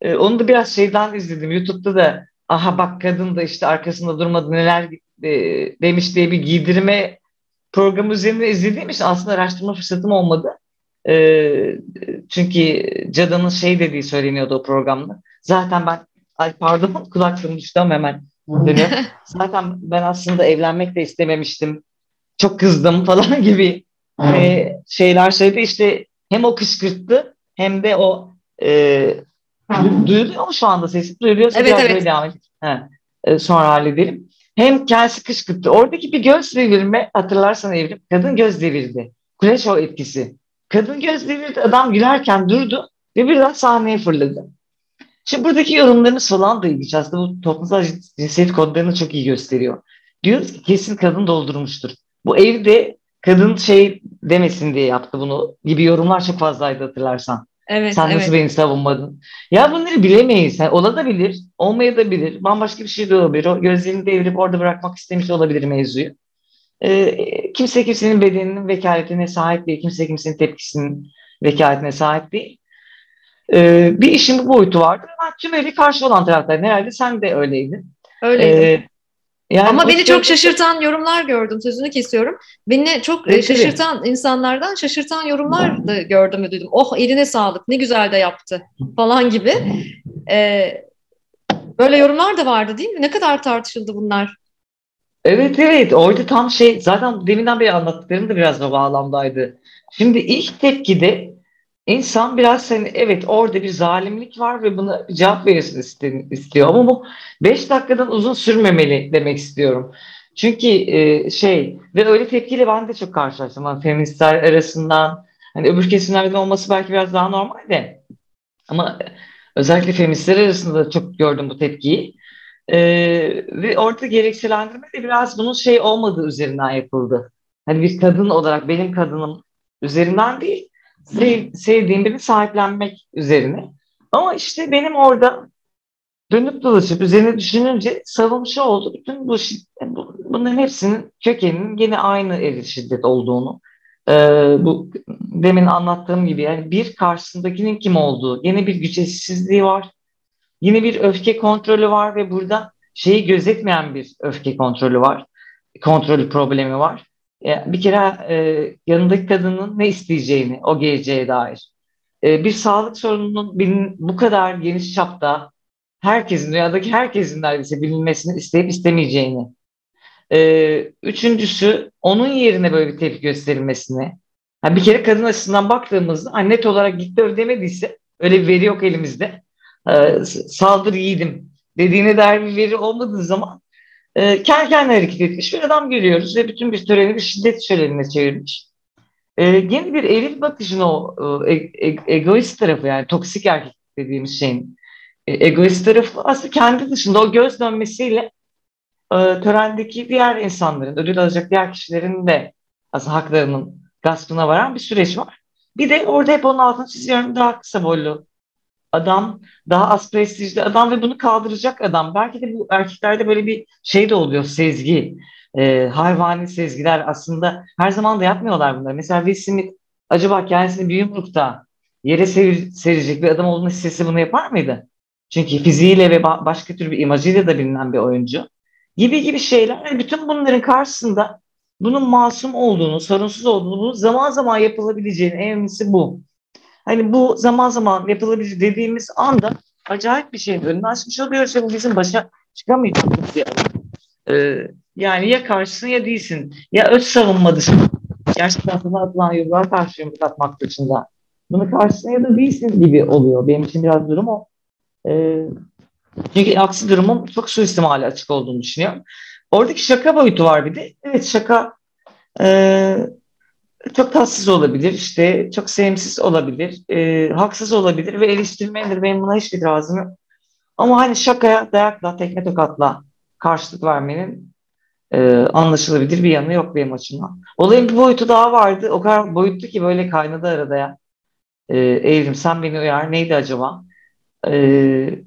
E, onu da biraz şeyden izledim. YouTube'da da aha bak kadın da işte arkasında durmadı neler e, demiş diye bir giydirme programı üzerinde izlediğim için aslında araştırma fırsatım olmadı. E, çünkü Cada'nın şey dediği söyleniyordu o programda. Zaten ben ay pardon kulaklığım düştü ama hemen dönüyorum. Zaten ben aslında evlenmek de istememiştim. Çok kızdım falan gibi e, şeyler söyledi. İşte hem o kışkırttı hem de o e, duyuluyor mu şu anda sesi? Duyuluyorsa evet, biraz evet. böyle devam edeyim. E, sonra halledelim. Hem kendisi kışkırttı. Oradaki bir göz devirme hatırlarsan Evrim. Kadın göz devirdi. Kureşo etkisi. Kadın göz devirdi. Adam gülerken durdu ve birden sahneye fırladı. Şimdi buradaki yorumlarımız falan da ilginç. Aslında bu toplumsal cinsiyet kodlarını çok iyi gösteriyor. Diyoruz ki kesin kadın doldurmuştur. Bu evde kadın şey demesin diye yaptı bunu gibi yorumlar çok fazlaydı hatırlarsan. Evet, Sen evet. nasıl beni savunmadın? Ya bunları bilemeyiz. Yani olabilir, olmayabilir. Bambaşka bir şey de olabilir. O gözlerini devirip orada bırakmak istemiş olabilir mevzuyu. Ee, kimse kimsenin bedeninin vekaletine sahip değil. Kimse kimsenin tepkisinin vekaletine sahip değil. Ee, bir işin bu boyutu vardır. Ben tümüyle karşı olan taraftaydım. Herhalde sen de öyleydin. Öyleydim. Ee, yani Ama beni çok şaşırtan yorumlar gördüm. Sözünü kesiyorum. Beni çok Evet, evet. şaşırtan insanlardan şaşırtan yorumlar da gördüm ve duydum. Oh eline sağlık ne güzel de yaptı falan gibi. Ee, böyle yorumlar da vardı değil mi? Ne kadar tartışıldı bunlar? Evet evet orada tam şey zaten deminden beri anlattıklarım da biraz o bağlamdaydı. Şimdi ilk tepkide insan biraz hani evet orada bir zalimlik var ve buna cevap verirsin iste- istiyor ama bu 5 dakikadan uzun sürmemeli demek istiyorum. Çünkü e, şey ve öyle tepkiyle ben de çok karşılaştım. Hani feministler arasından hani öbür kesimlerden olması belki biraz daha normal de ama özellikle feministler arasında da çok gördüm bu tepkiyi. Ee, ve orada gerekçelendirme de biraz bunun şey olmadığı üzerinden yapıldı. Hani bir kadın olarak benim kadınım üzerinden değil, sev, sevdiğim birini sahiplenmek üzerine. Ama işte benim orada dönüp dolaşıp üzerine düşününce savunmuş oldu. Bütün bu, bunların hepsinin kökeninin gene aynı eril şiddet olduğunu. Ee, bu demin anlattığım gibi yani bir karşısındakinin kim olduğu, gene bir güç var. Yine bir öfke kontrolü var ve burada şeyi gözetmeyen bir öfke kontrolü var. Kontrolü problemi var. E, Bir kere e, yanındaki kadının ne isteyeceğini o geleceğe dair. E, bir sağlık sorununun bilin, bu kadar geniş çapta herkesin, dünyadaki herkesin neredeyse bilinmesini isteyip istemeyeceğini. E, üçüncüsü onun yerine böyle bir tepki gösterilmesini. Ha, bir kere kadın açısından baktığımızda net olarak gitti öl demediyse öyle bir veri yok elimizde e, saldır yiğidim dediğine dair bir veri olmadığı zaman e, kendi kendine hareket etmiş bir adam görüyoruz ve bütün bir töreni bir şiddet şölenine çevirmiş. E, yeni bir eril bakışın o e, e- egoist tarafı yani toksik erkek dediğimiz şeyin e, egoist tarafı aslında kendi dışında o göz dönmesiyle e, törendeki diğer insanların, ödül alacak diğer kişilerin de aslında haklarının gaspına varan bir süreç var. Bir de orada hep onun altını çiziyorum daha kısa boylu adam, daha az prestijli adam ve bunu kaldıracak adam. Belki de bu erkeklerde böyle bir şey de oluyor, sezgi. Ee, hayvani sezgiler aslında her zaman da yapmıyorlar bunları. Mesela Will Smith acaba kendisini bir yumrukta yere sevir, serecek bir adam olduğunu hissetse bunu yapar mıydı? Çünkü fiziğiyle ve ba- başka tür bir imajıyla da bilinen bir oyuncu. Gibi gibi şeyler. Yani bütün bunların karşısında bunun masum olduğunu, sorunsuz olduğunu, zaman zaman yapılabileceğini en önemlisi bu. Hani bu zaman zaman yapılabilir dediğimiz anda acayip bir şeyin önünü açmış oluyoruz ve bu bizim başa çıkamayacağımız bir. Ee, yani ya karşısın ya değilsin. Ya öz savunma dışında. Gerçekten sana atılan yollara karşı atmak dışında. Bunu karşısın ya da değilsin gibi oluyor. Benim için biraz durum o. Ee, çünkü aksi durumun çok suistimali açık olduğunu düşünüyorum. Oradaki şaka boyutu var bir de. Evet şaka e, çok tatsız olabilir, işte çok sevimsiz olabilir, e, haksız olabilir ve eleştirmelidir. Benim buna hiçbir itirazım yok. Ama hani şakaya dayakla, tekme tokatla karşılık vermenin e, anlaşılabilir bir yanı yok benim açımdan. Olayın bir boyutu daha vardı. O kadar boyutlu ki böyle kaynadı arada ya. E, Evrim sen beni uyar. Neydi acaba? E,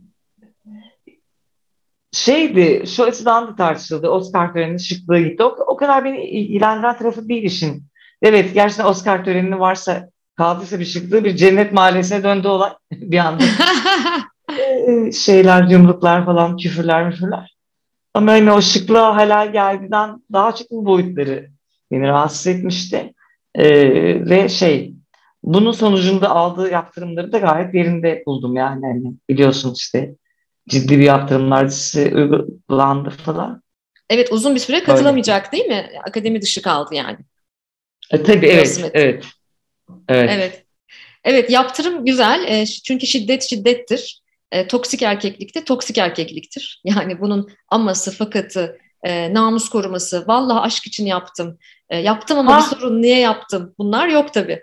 şeydi, şu açıdan da tartışıldı. Oscar töreninin şıklığı gitti. O, o kadar beni ilgilendiren tarafı değil işin. Evet, gerçekten Oscar töreninin varsa kaldıysa bir şıklığı bir cennet mahallesine döndü olay bir anda. Ee, şeyler, yumruklar falan, küfürler, müfürler. Ama hani o şıklığa hala geldiğinden daha çok bu boyutları beni rahatsız etmişti. Ee, ve şey, bunun sonucunda aldığı yaptırımları da gayet yerinde buldum yani. yani biliyorsun işte ciddi bir yaptırımlar dizisi uygulandı falan. Evet uzun bir süre katılamayacak Öyle. değil mi? Akademi dışı kaldı yani. E, tabii evet, evet. Evet. Evet. Evet yaptırım güzel e, çünkü şiddet şiddettir. E, toksik erkeklikte toksik erkekliktir. Yani bunun aması, fakatı, e, namus koruması, vallahi aşk için yaptım. E, yaptım ama ha. bir sorun niye yaptım? Bunlar yok tabii.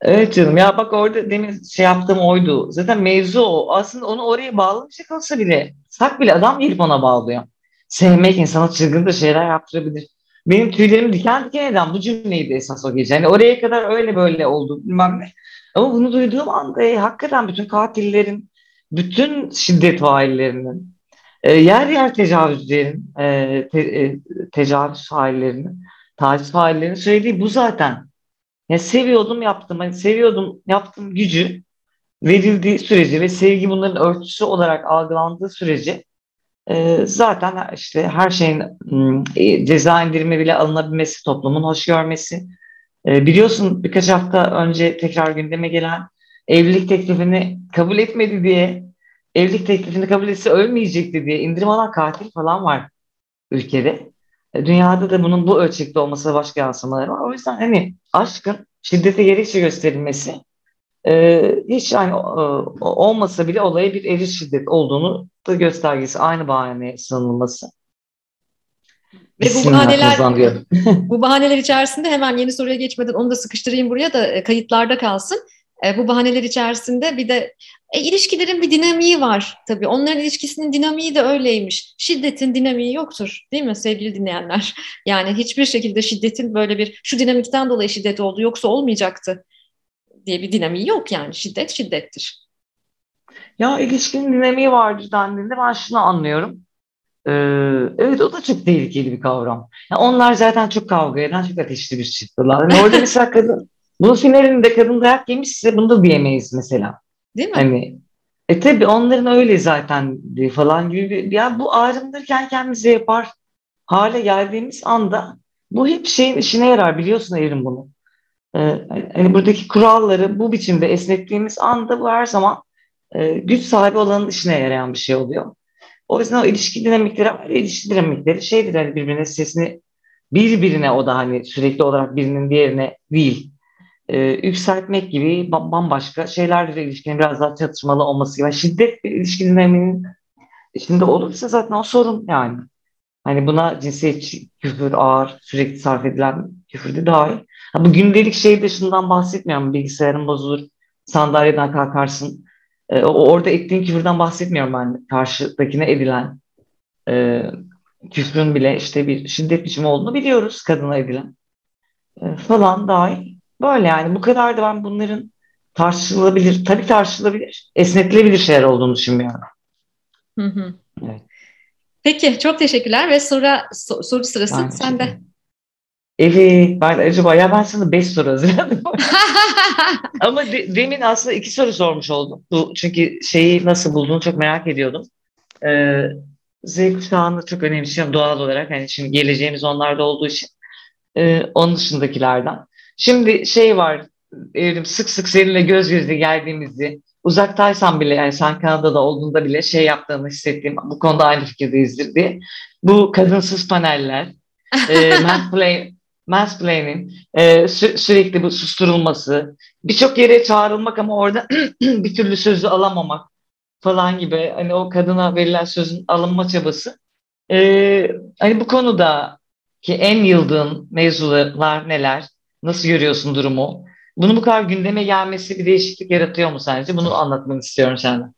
Evet canım ya bak orada demin şey yaptığım oydu. Zaten mevzu o. Aslında onu oraya bağlamayacak olsa bile sak bile adam gelip ona bağlıyor. Sevmek insana çılgın da şeyler yaptırabilir. Benim tüylerim diken diken eden bu cümleydi esas o gece. Yani oraya kadar öyle böyle oldu bilmem ne. Ama bunu duyduğum anda e, hakikaten bütün katillerin, bütün şiddet faillerinin, e, yer yer tecavüzlerin, e, te, e, tecavüz faillerinin, taciz faillerinin söylediği bu zaten. Yani seviyordum yaptım. Hani seviyordum yaptım gücü verildiği sürece ve sevgi bunların örtüsü olarak algılandığı sürece zaten işte her şeyin e, ceza indirimi bile alınabilmesi, toplumun hoş görmesi. Biliyorsun birkaç hafta önce tekrar gündeme gelen evlilik teklifini kabul etmedi diye, evlilik teklifini kabul etse ölmeyecekti diye indirim alan katil falan var ülkede. E, dünyada da bunun bu ölçekte olması başka yansımaları var. O yüzden hani aşkın şiddete gerekçe gösterilmesi e, hiç yani e, olmasa bile olaya bir eril şiddet olduğunu da göstergesi. Aynı bahaneye sığınılması. Ve bu bahaneler, bu bahaneler içerisinde hemen yeni soruya geçmeden onu da sıkıştırayım buraya da e, kayıtlarda kalsın. E, bu bahaneler içerisinde bir de e, ilişkilerin bir dinamiği var tabii. Onların ilişkisinin dinamiği de öyleymiş. Şiddetin dinamiği yoktur değil mi sevgili dinleyenler? Yani hiçbir şekilde şiddetin böyle bir şu dinamikten dolayı şiddet oldu yoksa olmayacaktı diye bir dinamiği yok yani. Şiddet şiddettir. Ya ilişkinin dinamiği vardır dendiğinde ben şunu anlıyorum. Ee, evet o da çok tehlikeli bir kavram. Yani onlar zaten çok kavga eden, çok ateşli bir çiftler. Yani orada mesela kadın, bunun finalinde kadın dayak yemişse bunu da diyemeyiz mesela. Değil mi? Hani e tabi onların öyle zaten falan gibi bir, ya bu ayrımdırken kendimize yapar hale geldiğimiz anda bu hep şeyin işine yarar biliyorsun Evrim bunu. Ee, hani buradaki kuralları bu biçimde esnettiğimiz anda bu her zaman e, güç sahibi olanın işine yarayan bir şey oluyor. O yüzden o ilişki dinamikleri, ilişki dinamikleri şeydir hani birbirine sesini birbirine o da hani sürekli olarak birinin diğerine değil e, yükseltmek gibi bambaşka şeylerle ilişkinin biraz daha çatışmalı olması gibi. Yani şiddet bir ilişki dinamiğinin içinde olursa zaten o sorun yani. Hani buna cinsiyetçi küfür ağır, sürekli sarf edilen küfür de dahil. Ha, bu gündelik şey dışından bahsetmiyorum. Bilgisayarın bozulur, sandalyeden kalkarsın. E, orada ettiğin küfürden bahsetmiyorum ben. Karşıdakine edilen e, küfrün bile işte bir şiddet biçimi olduğunu biliyoruz kadına edilen. E, falan dahil. Böyle yani bu kadar da ben bunların tartışılabilir, tabii tartışılabilir, esnetilebilir şeyler olduğunu düşünmüyorum. Hı hı. Evet. Peki çok teşekkürler ve sonra so, soru sırası ben sende. Evet ben acaba ya ben sana beş soru hazırladım. Ama de, demin aslında iki soru sormuş oldum. Bu, çünkü şeyi nasıl bulduğunu çok merak ediyordum. Ee, Z kuşağını çok önemsiyorum doğal olarak. Hani şimdi geleceğimiz onlarda olduğu için. Ee, onun dışındakilerden. Şimdi şey var, Evrim sık sık seninle göz göze geldiğimizi, uzaktaysan bile yani sen Kanada'da olduğunda bile şey yaptığını hissettiğim, bu konuda aynı fikirdeyizdir diye. Bu kadınsız paneller, e, mansplain, mansplaining, e, sü- sürekli bu susturulması, birçok yere çağrılmak ama orada bir türlü sözü alamamak falan gibi hani o kadına verilen sözün alınma çabası. E, hani bu konuda ki en yıldığın mevzular neler? Nasıl görüyorsun durumu? Bunun bu kadar gündeme gelmesi bir değişiklik yaratıyor mu sence? Bunu anlatmanı istiyorum senden.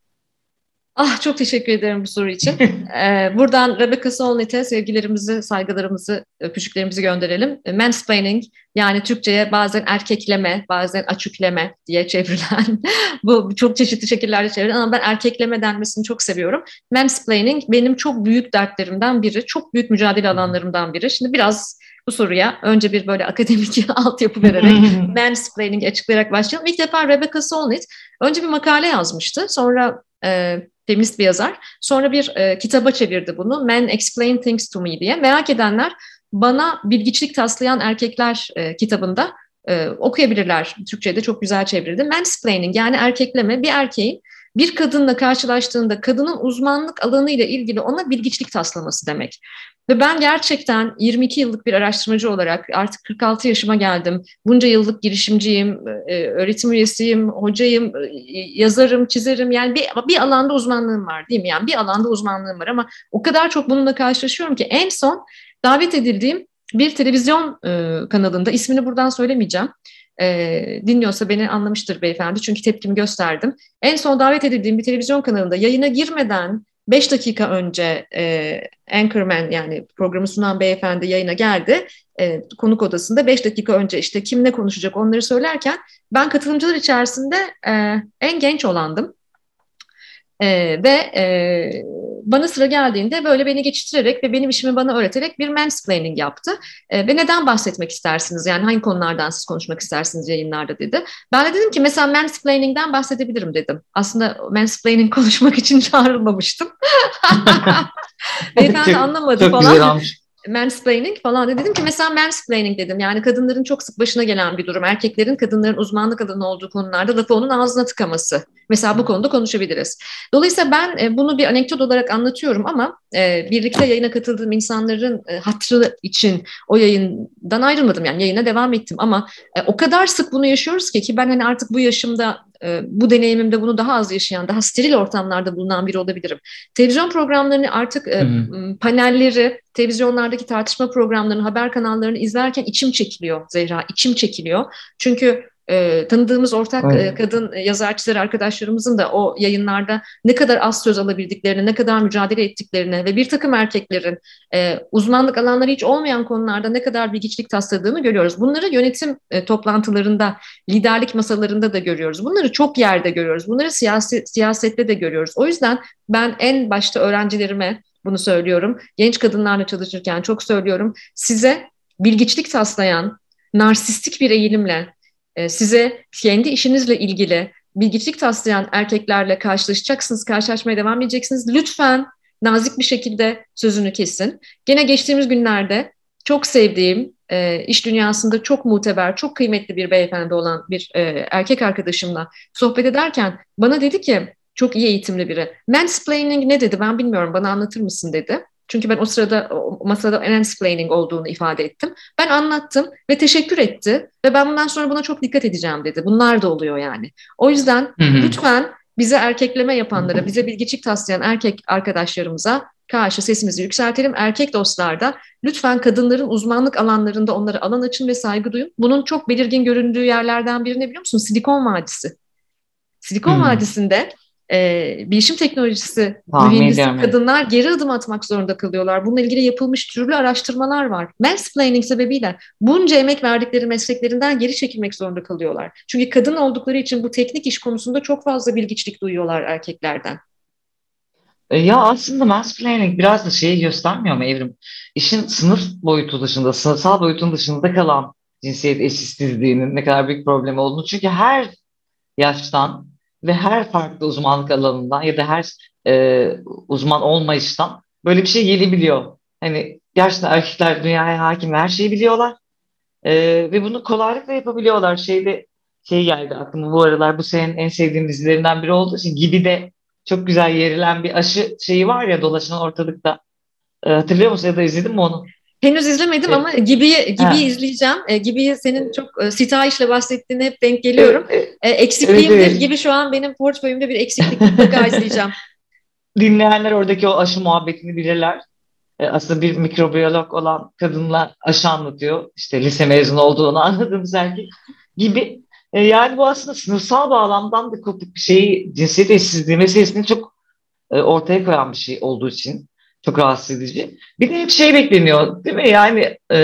Ah çok teşekkür ederim bu soru için. ee, buradan Rebecca Solnit'e sevgilerimizi, saygılarımızı, öpücüklerimizi gönderelim. Mansplaining yani Türkçe'ye bazen erkekleme, bazen açükleme diye çevrilen, bu çok çeşitli şekillerde çevrilen ama ben erkekleme denmesini çok seviyorum. Mansplaining benim çok büyük dertlerimden biri, çok büyük mücadele alanlarımdan biri. Şimdi biraz bu soruya önce bir böyle akademik altyapı vererek mansplaining açıklayarak başlayalım. İlk defa Rebecca Solnit önce bir makale yazmıştı. Sonra e, feminist bir yazar. Sonra bir e, kitaba çevirdi bunu. Men Explain Things to Me diye. Merak edenler bana bilgiçlik taslayan erkekler e, kitabında e, okuyabilirler. Türkçe'de çok güzel çevrildi. Mansplaining yani erkekleme bir erkeğin bir kadınla karşılaştığında kadının uzmanlık alanı ile ilgili ona bilgiçlik taslaması demek. Ve ben gerçekten 22 yıllık bir araştırmacı olarak artık 46 yaşıma geldim. Bunca yıllık girişimciyim, e, öğretim üyesiyim, hocayım, e, yazarım, çizerim. Yani bir, bir alanda uzmanlığım var değil mi? Yani bir alanda uzmanlığım var ama o kadar çok bununla karşılaşıyorum ki en son davet edildiğim bir televizyon e, kanalında, ismini buradan söylemeyeceğim. dinliyorsa beni anlamıştır beyefendi çünkü tepkimi gösterdim. En son davet edildiğim bir televizyon kanalında yayına girmeden 5 dakika önce e, Anchorman yani programı sunan beyefendi yayına geldi. E, konuk odasında 5 dakika önce işte kim ne konuşacak onları söylerken ben katılımcılar içerisinde e, en genç olandım. E, ve e, bana sıra geldiğinde böyle beni geçiştirerek ve benim işimi bana öğreterek bir mansplaining yaptı. E, ve neden bahsetmek istersiniz? Yani hangi konulardan siz konuşmak istersiniz yayınlarda dedi. Ben de dedim ki mesela mansplaining'den bahsedebilirim dedim. Aslında mansplaining konuşmak için çağrılmamıştım. Beyefendi anlamadı çok falan. Güzel mansplaining falan dedim ki mesela mansplaining dedim. Yani kadınların çok sık başına gelen bir durum. Erkeklerin kadınların uzmanlık alanı olduğu konularda lafı onun ağzına tıkaması. Mesela bu konuda konuşabiliriz. Dolayısıyla ben e, bunu bir anekdot olarak anlatıyorum ama e, birlikte yayına katıldığım insanların e, hatırı için o yayından ayrılmadım. Yani yayına devam ettim ama o kadar sık bunu yaşıyoruz ki ki ben hani artık bu yaşımda bu deneyimimde bunu daha az yaşayan, daha steril ortamlarda bulunan biri olabilirim. Televizyon programlarını artık e, panelleri, televizyonlardaki tartışma programlarını, haber kanallarını izlerken içim çekiliyor Zehra, içim çekiliyor. Çünkü e, tanıdığımız ortak e, kadın yazar çizer arkadaşlarımızın da o yayınlarda ne kadar az söz alabildiklerini, ne kadar mücadele ettiklerini ve bir takım erkeklerin e, uzmanlık alanları hiç olmayan konularda ne kadar bilgiçlik tasladığını görüyoruz. Bunları yönetim e, toplantılarında, liderlik masalarında da görüyoruz. Bunları çok yerde görüyoruz. Bunları siyasi, siyasette de görüyoruz. O yüzden ben en başta öğrencilerime bunu söylüyorum. Genç kadınlarla çalışırken çok söylüyorum. Size bilgiçlik taslayan, narsistik bir eğilimle e, size kendi işinizle ilgili bilgiçlik taslayan erkeklerle karşılaşacaksınız, karşılaşmaya devam edeceksiniz. Lütfen nazik bir şekilde sözünü kesin. Gene geçtiğimiz günlerde çok sevdiğim, e, iş dünyasında çok muteber, çok kıymetli bir beyefendi olan bir e, erkek arkadaşımla sohbet ederken bana dedi ki, çok iyi eğitimli biri. Mansplaining ne dedi ben bilmiyorum bana anlatır mısın dedi. Çünkü ben o sırada o masada mansplaining olduğunu ifade ettim. Ben anlattım ve teşekkür etti ve ben bundan sonra buna çok dikkat edeceğim dedi. Bunlar da oluyor yani. O yüzden hı hı. lütfen bize erkekleme yapanlara, bize bilgiçik taslayan erkek arkadaşlarımıza karşı sesimizi yükseltelim. Erkek dostlar da lütfen kadınların uzmanlık alanlarında onlara alan açın ve saygı duyun. Bunun çok belirgin göründüğü yerlerden birini biliyor musun? Silikon Vadisi. Silikon hmm. Vadisi'nde e, bilişim teknolojisi mühendisi kadınlar geri adım atmak zorunda kalıyorlar. Bununla ilgili yapılmış türlü araştırmalar var. Mansplaining sebebiyle bunca emek verdikleri mesleklerinden geri çekilmek zorunda kalıyorlar. Çünkü kadın oldukları için bu teknik iş konusunda çok fazla bilgiçlik duyuyorlar erkeklerden. E, ya aslında mansplaining biraz da şeyi göstermiyor mu Evrim? İşin sınıf boyutu dışında, sınıfsal boyutun dışında kalan cinsiyet eşitsizliğinin ne kadar büyük problemi olduğunu. Çünkü her yaştan ve her farklı uzmanlık alanından ya da her e, uzman olmayıştan böyle bir şey gelebiliyor. Hani gerçekten erkekler dünyaya hakim her şeyi biliyorlar. E, ve bunu kolaylıkla yapabiliyorlar. Şeyde şey geldi aklıma bu aralar bu senin en sevdiğim dizilerinden biri olduğu için gibi de çok güzel yerilen bir aşı şeyi var ya dolaşan ortalıkta. E, hatırlıyor musun ya da izledin mi onu? Henüz izlemedim evet. ama Gibi'yi gibi ha. izleyeceğim. E, Gibi'yi senin çok e, sitayişle bahsettiğine hep denk geliyorum. E, eksikliğimdir. Evet, evet. Gibi şu an benim portföyümde bir eksiklik mutlaka izleyeceğim. Dinleyenler oradaki o aşı muhabbetini bilirler. e, aslında bir mikrobiyolog olan kadınla aşı anlatıyor. İşte lise mezunu olduğunu anladığımız erkek gibi. E, yani bu aslında sınıfsal bağlamdan da kopuk bir şeyi cinsiyet eşsizliği meselesini çok e, ortaya koyan bir şey olduğu için çok rahatsız edici. Bir de hep şey bekleniyor değil mi? Yani e,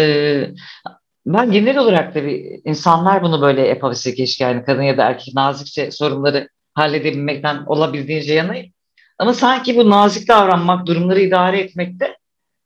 ben genel olarak da bir insanlar bunu böyle yapabilse keşke yani kadın ya da erkek nazikçe sorunları halledebilmekten olabildiğince yanayım. Ama sanki bu nazik davranmak, durumları idare etmekte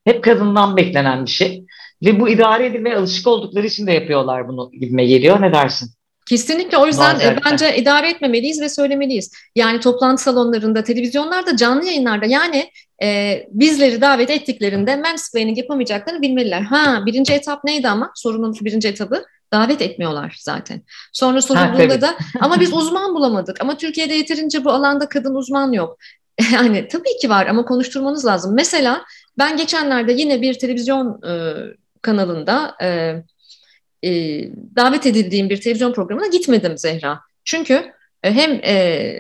hep kadından beklenen bir şey. Ve bu idare edilmeye alışık oldukları için de yapıyorlar bunu gibime geliyor. Ne dersin? Kesinlikle o yüzden e, bence idare etmemeliyiz ve söylemeliyiz. Yani toplantı salonlarında, televizyonlarda, canlı yayınlarda yani e, bizleri davet ettiklerinde mansplaining yapamayacaklarını bilmeliler. Ha birinci etap neydi ama sorunun birinci etabı davet etmiyorlar zaten. Sonra sorulduğunda da ama biz uzman bulamadık ama Türkiye'de yeterince bu alanda kadın uzman yok. Yani tabii ki var ama konuşturmanız lazım. Mesela ben geçenlerde yine bir televizyon e, kanalında e, e, davet edildiğim bir televizyon programına gitmedim Zehra. Çünkü e, hem e,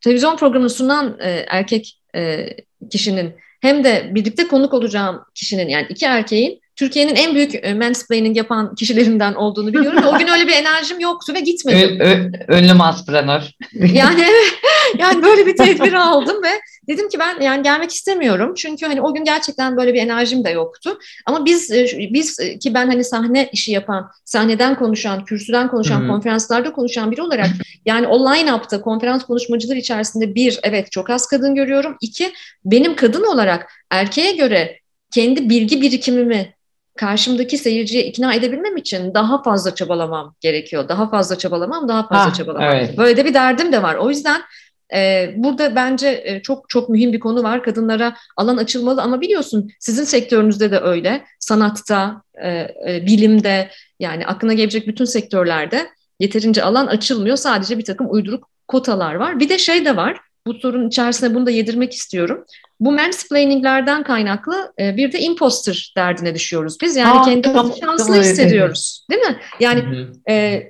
televizyon programını sunan e, erkek e, kişinin hem de birlikte konuk olacağım kişinin yani iki erkeğin Türkiye'nin en büyük e, mansplaining yapan kişilerinden olduğunu biliyorum. o gün öyle bir enerjim yoktu ve gitmedim. Ö, ünlü mansplainer. yani yani böyle bir tedbir aldım ve dedim ki ben yani gelmek istemiyorum. Çünkü hani o gün gerçekten böyle bir enerjim de yoktu. Ama biz e, biz e, ki ben hani sahne işi yapan, sahneden konuşan, kürsüden konuşan, hmm. konferanslarda konuşan biri olarak yani o line-up'ta konferans konuşmacılar içerisinde bir evet çok az kadın görüyorum. İki benim kadın olarak erkeğe göre kendi bilgi birikimimi karşımdaki seyirciye ikna edebilmem için daha fazla çabalamam gerekiyor. Daha fazla çabalamam, daha fazla ha, çabalamam. Evet. Böyle de bir derdim de var. O yüzden burada bence e, çok çok mühim bir konu var. Kadınlara alan açılmalı ama biliyorsun sizin sektörünüzde de öyle. Sanatta, e, e, bilimde yani aklına gelebilecek bütün sektörlerde yeterince alan açılmıyor. Sadece bir takım uyduruk kotalar var. Bir de şey de var. Bu sorunun içerisine bunu da yedirmek istiyorum. Bu mansplaininglerden kaynaklı bir de imposter derdine düşüyoruz biz. Yani Aa, kendimizi tamam, şanslı tamam, hissediyoruz. Değil mi? Yani e,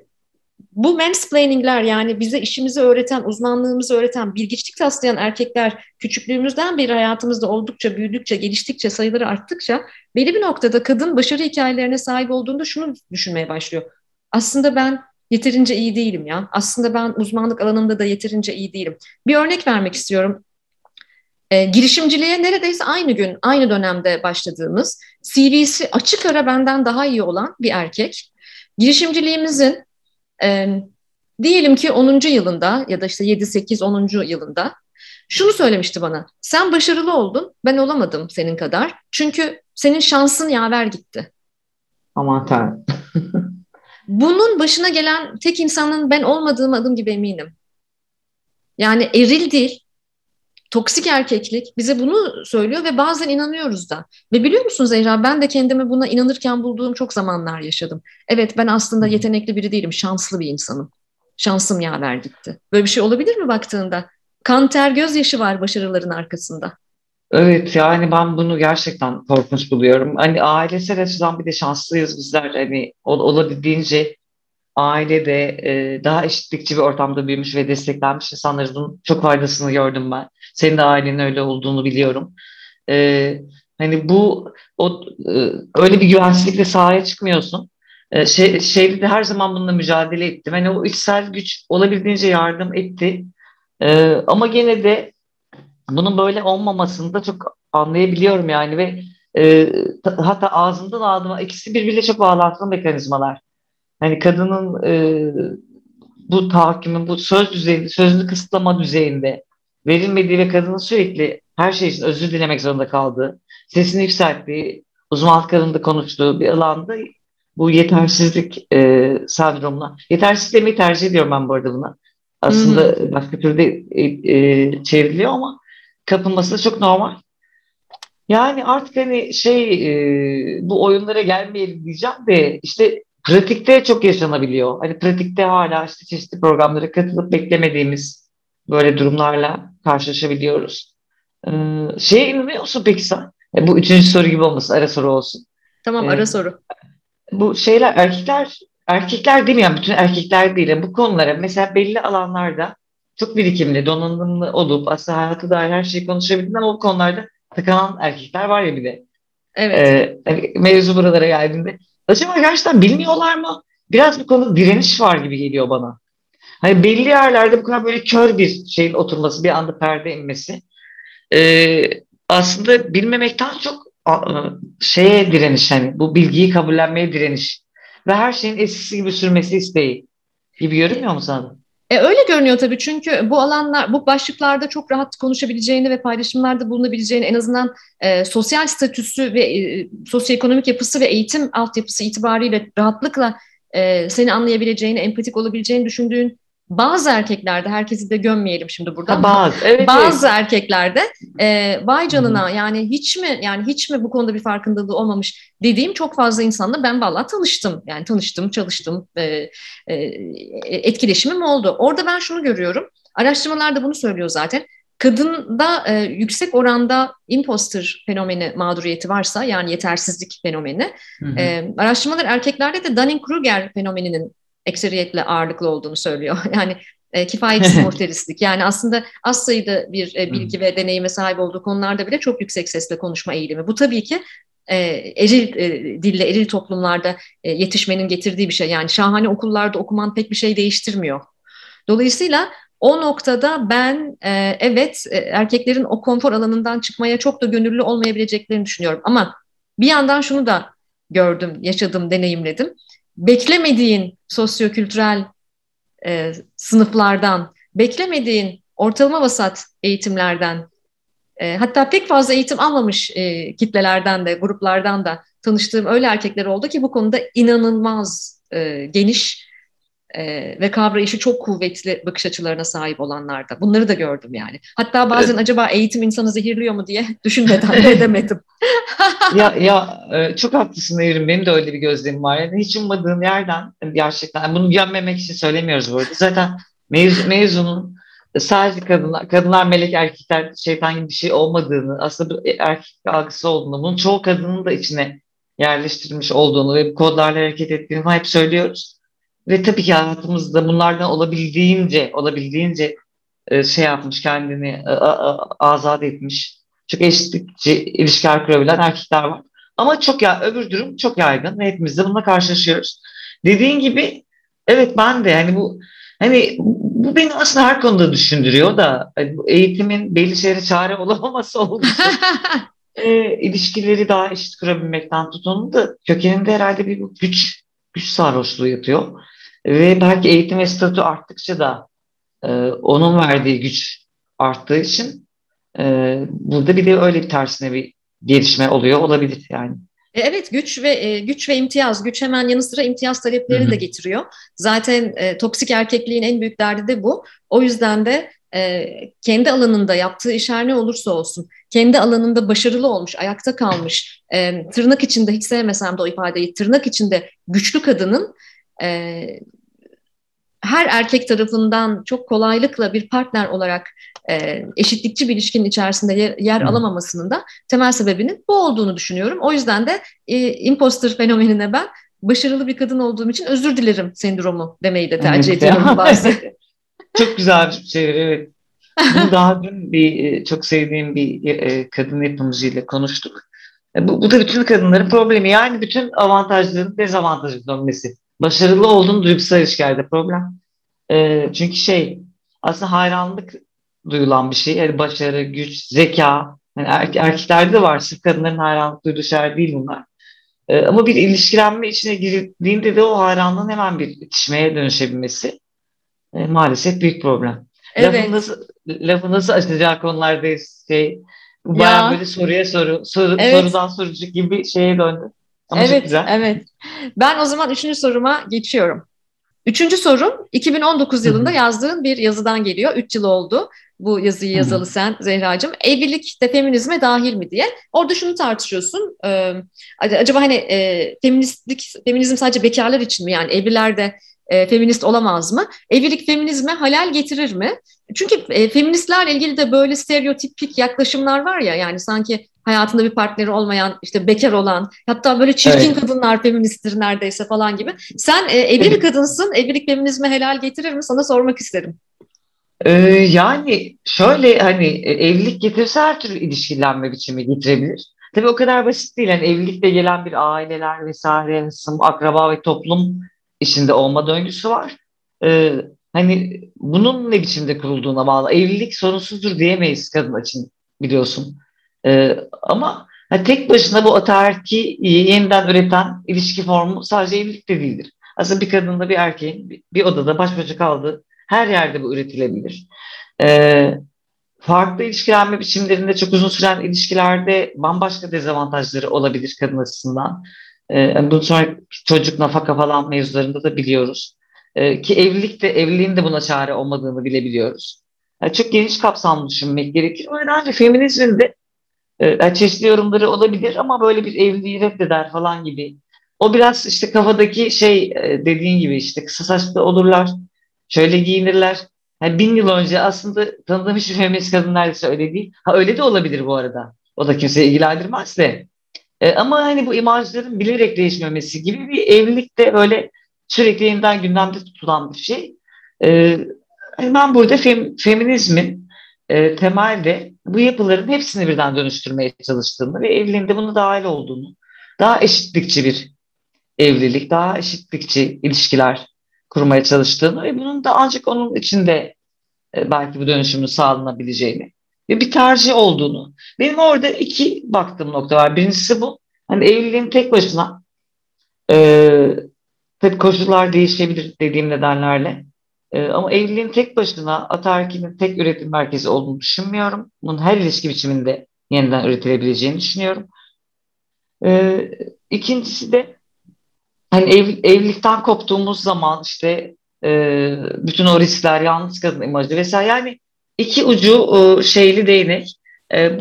bu mansplainingler yani bize işimizi öğreten, uzmanlığımızı öğreten, bilgiçlik taslayan erkekler küçüklüğümüzden beri hayatımızda oldukça, büyüdükçe, geliştikçe, sayıları arttıkça belli bir noktada kadın başarı hikayelerine sahip olduğunda şunu düşünmeye başlıyor. Aslında ben yeterince iyi değilim ya. Aslında ben uzmanlık alanında da yeterince iyi değilim. Bir örnek vermek istiyorum. E, girişimciliğe neredeyse aynı gün, aynı dönemde başladığımız, CV'si açık ara benden daha iyi olan bir erkek. Girişimciliğimizin e, diyelim ki 10. yılında ya da işte 7-8-10. yılında şunu söylemişti bana. Sen başarılı oldun, ben olamadım senin kadar. Çünkü senin şansın yaver gitti. Aman tanrım. Bunun başına gelen tek insanın ben olmadığım adım gibi eminim. Yani eril değil, toksik erkeklik bize bunu söylüyor ve bazen inanıyoruz da. Ve biliyor musun Zehra ben de kendimi buna inanırken bulduğum çok zamanlar yaşadım. Evet ben aslında yetenekli biri değilim, şanslı bir insanım. Şansım yaver gitti. Böyle bir şey olabilir mi baktığında? Kan ter gözyaşı var başarıların arkasında. Evet yani ben bunu gerçekten korkunç buluyorum. Hani ailesel açıdan bir de şanslıyız bizler. Hani olabildiğince ailede e, daha eşitlikçi bir ortamda büyümüş ve desteklenmiş insanların çok faydasını gördüm ben. Senin de ailenin öyle olduğunu biliyorum. E, hani bu o e, öyle bir güvensizlikle sahaya çıkmıyorsun. E, şey, şeyde de her zaman bununla mücadele ettim. Hani o içsel güç olabildiğince yardım etti. E, ama gene de bunun böyle olmamasını da çok anlayabiliyorum yani ve e, hatta ağzından ağzıma ikisi birbiriyle çok bağlantılı mekanizmalar. Hani kadının e, bu tahakkümün bu söz düzeyinde, sözünü kısıtlama düzeyinde verilmediği ve kadının sürekli her şey için özür dilemek zorunda kaldığı, sesini yükselttiği, uzmanlık alanında konuştuğu bir alanda bu yetersizlik e, sendromuna, yetersiz demeyi tercih ediyorum ben bu arada buna. Aslında hı başka türlü e, e, çevriliyor ama kapılması da çok normal. Yani artık hani şey e, bu oyunlara gelmeyelim diyeceğim de işte pratikte çok yaşanabiliyor. Hani pratikte hala işte çeşitli programlara katılıp beklemediğimiz böyle durumlarla karşılaşabiliyoruz. Ee, şeye inanıyor musun peki sen? E, bu üçüncü soru gibi olmasın, ara soru olsun. Tamam, ara ee, soru. Bu şeyler, erkekler, erkekler değil mi? Yani bütün erkekler değil. Bu konulara mesela belli alanlarda çok birikimli, donanımlı olup aslında hayatı dair her şeyi konuşabildiğin ama bu konularda takılan erkekler var ya bir de. Evet. Ee, hani mevzu buralara geldiğinde. Acaba gerçekten bilmiyorlar mı? Biraz bu konuda direniş var gibi geliyor bana. Hani belli yerlerde bu kadar böyle kör bir şeyin oturması, bir anda perde inmesi. Ee, aslında bilmemekten çok şeye direniş hani bu bilgiyi kabullenmeye direniş ve her şeyin eskisi gibi sürmesi isteği gibi görünmüyor mu sana? E, öyle görünüyor tabii. Çünkü bu alanlar, bu başlıklarda çok rahat konuşabileceğini ve paylaşımlarda bulunabileceğini en azından e, sosyal statüsü ve e, sosyoekonomik yapısı ve eğitim altyapısı itibariyle rahatlıkla e, seni anlayabileceğini, empatik olabileceğini düşündüğün bazı erkeklerde, herkesi de gömmeyelim şimdi burada. bazı, evet, bazı evet. erkeklerde e, vay canına Hı-hı. yani hiç mi yani hiç mi bu konuda bir farkındalığı olmamış dediğim çok fazla insanla ben vallahi tanıştım. Yani tanıştım, çalıştım, e, e, etkileşimim oldu. Orada ben şunu görüyorum. Araştırmalar da bunu söylüyor zaten. Kadında e, yüksek oranda imposter fenomeni mağduriyeti varsa yani yetersizlik fenomeni. E, araştırmalar erkeklerde de Dunning-Kruger fenomeninin ekseriyetle ağırlıklı olduğunu söylüyor. Yani e, kifayetsiz muhterislik. Yani aslında az sayıda bir e, bilgi ve deneyime sahip olduğu konularda bile çok yüksek sesle konuşma eğilimi. Bu tabii ki e, eril e, dille, eril toplumlarda e, yetişmenin getirdiği bir şey. Yani şahane okullarda okuman pek bir şey değiştirmiyor. Dolayısıyla o noktada ben e, evet e, erkeklerin o konfor alanından çıkmaya çok da gönüllü olmayabileceklerini düşünüyorum. Ama bir yandan şunu da gördüm, yaşadım, deneyimledim beklemediğin sosyokültürel e, sınıflardan, beklemediğin ortalama vasat eğitimlerden, e, hatta pek fazla eğitim almamış e, kitlelerden de, gruplardan da tanıştığım öyle erkekler oldu ki bu konuda inanılmaz e, geniş e, ve kavrayışı çok kuvvetli bakış açılarına sahip olanlarda. Bunları da gördüm yani. Hatta bazen evet. acaba eğitim insanı zehirliyor mu diye düşünmeden de edemedim. ya ya e, çok haklısın Evrim. Benim de öyle bir gözlemim var. Yani hiç ummadığım yerden gerçekten bunu gömmemek için söylemiyoruz bu arada. Zaten mevzu, mevzunun sadece kadınlar, kadınlar melek erkekler şeytan gibi bir şey olmadığını, aslında bir erkek algısı olduğunu, bunun çoğu kadının da içine yerleştirilmiş olduğunu ve bu kodlarla hareket ettiğini hep söylüyoruz. Ve tabii ki hayatımızda bunlardan olabildiğince, olabildiğince e, şey yapmış kendini e, azat etmiş. Çok eşitlikçi ilişkiler kurabilen erkekler var. Ama çok ya öbür durum çok yaygın ve hepimiz de bununla karşılaşıyoruz. Dediğin gibi evet ben de yani bu hani bu beni aslında her konuda düşündürüyor da hani bu eğitimin belli şeylere çare olamaması olduğu e, ilişkileri daha eşit kurabilmekten tutun da kökeninde herhalde bir güç güç sarhoşluğu yatıyor. Ve belki eğitim ve statü arttıkça da e, onun verdiği güç arttığı için e, burada bir de öyle bir tersine bir gelişme oluyor olabilir yani. E, evet güç ve e, güç ve imtiyaz. Güç hemen yanı sıra imtiyaz talepleri Hı-hı. de getiriyor. Zaten e, toksik erkekliğin en büyük derdi de bu. O yüzden de e, kendi alanında yaptığı iş her ne olursa olsun, kendi alanında başarılı olmuş, ayakta kalmış, e, tırnak içinde hiç sevmesem de o ifadeyi, tırnak içinde güçlü kadının e, her erkek tarafından çok kolaylıkla bir partner olarak e, eşitlikçi bir ilişkinin içerisinde yer, yer alamamasının da temel sebebinin bu olduğunu düşünüyorum. O yüzden de e, imposter fenomenine ben başarılı bir kadın olduğum için özür dilerim sendromu demeyi de tercih evet, ediyorum bazen. çok güzel bir şey, evet. Bunu daha dün bir e, çok sevdiğim bir e, kadın yapımcıyla konuştuk. E, bu, bu da bütün kadınların problemi. Yani bütün avantajların dezavantajı dönmesi başarılı olduğun duygusal ilişkilerde problem. E, çünkü şey aslında hayranlık duyulan bir şey. Yani başarı, güç, zeka. Yani er, erkeklerde de var. Sırf kadınların hayranlık duyduğu şeyler değil bunlar. E, ama bir ilişkilenme içine girdiğinde de o hayranlığın hemen bir itişmeye dönüşebilmesi e, maalesef büyük problem. Evet. Lafı nasıl, lafı nasıl açacağı konulardayız. Şey, bayağı böyle soruya soru, soru evet. sorudan sorucuk gibi şeye döndü. Ama evet, evet. Ben o zaman üçüncü soruma geçiyorum. Üçüncü sorum 2019 yılında yazdığın bir yazıdan geliyor. Üç yıl oldu bu yazıyı yazalı sen Zehra'cığım. Evlilik de feminizme dahil mi diye. Orada şunu tartışıyorsun. Ee, acaba hani e, feministlik, feminizm sadece bekarlar için mi? Yani evliler de e, feminist olamaz mı? Evlilik feminizme halal getirir mi? Çünkü e, feministlerle ilgili de böyle stereotipik yaklaşımlar var ya yani sanki hayatında bir partneri olmayan, işte bekar olan, hatta böyle çirkin evet. kadınlar feministtir neredeyse falan gibi. Sen e, evli bir kadınsın, evlilik feminizme helal getirir mi? Sana sormak isterim. Ee, yani şöyle hani e, evlilik getirirse her türlü ilişkilenme biçimi getirebilir. Tabii o kadar basit değil. Yani evlilikle gelen bir aileler vesaire, akraba ve toplum içinde olma döngüsü var. Ee, hani bunun ne biçimde kurulduğuna bağlı. Evlilik sorunsuzdur diyemeyiz kadın için biliyorsun. Ee, ama yani tek başına bu ataerki yeniden üreten ilişki formu sadece evlilik de değildir. Aslında bir kadınla bir erkeğin bir odada baş başa kaldığı her yerde bu üretilebilir. Ee, farklı ilişkilenme biçimlerinde çok uzun süren ilişkilerde bambaşka dezavantajları olabilir kadın açısından. Ee, bunun sonra çocuk nafaka falan mevzularında da biliyoruz. Ee, ki evlilik de, evliliğin de buna çare olmadığını bilebiliyoruz. Yani çok geniş kapsamlı düşünmek gerekir. O nedenle feminizmin de e, çeşitli yorumları olabilir ama böyle bir evliliği reddeder falan gibi. O biraz işte kafadaki şey e, dediğin gibi işte kısa saçlı olurlar, şöyle giyinirler. Yani bin yıl önce aslında tanıdığım hiçbir feminist kadın neredeyse öyle değil. Ha öyle de olabilir bu arada. O da kimseyi ilgilendirmez de. E, ama hani bu imajların bilerek değişmemesi gibi bir evlilik de böyle sürekli yeniden gündemde tutulan bir şey. E, ben burada fem, feminizmin e, temelde bu yapıların hepsini birden dönüştürmeye çalıştığını ve evliliğinde bunu dahil olduğunu, daha eşitlikçi bir evlilik, daha eşitlikçi ilişkiler kurmaya çalıştığını ve bunun da ancak onun içinde e, belki bu dönüşümün sağlanabileceğini ve bir tercih olduğunu. Benim orada iki baktığım nokta var. Birincisi bu. Hani evliliğin tek başına e, tabii koşullar değişebilir dediğim nedenlerle. E, ama evliliğin tek başına ataerkinin tek üretim merkezi olduğunu düşünmüyorum. Bunun her ilişki biçiminde yeniden üretilebileceğini düşünüyorum. E, ikincisi de hani ev, evlilikten koptuğumuz zaman işte e, bütün o riskler, yalnız kadın imajı vesaire yani iki ucu e, şeyli değnek. E,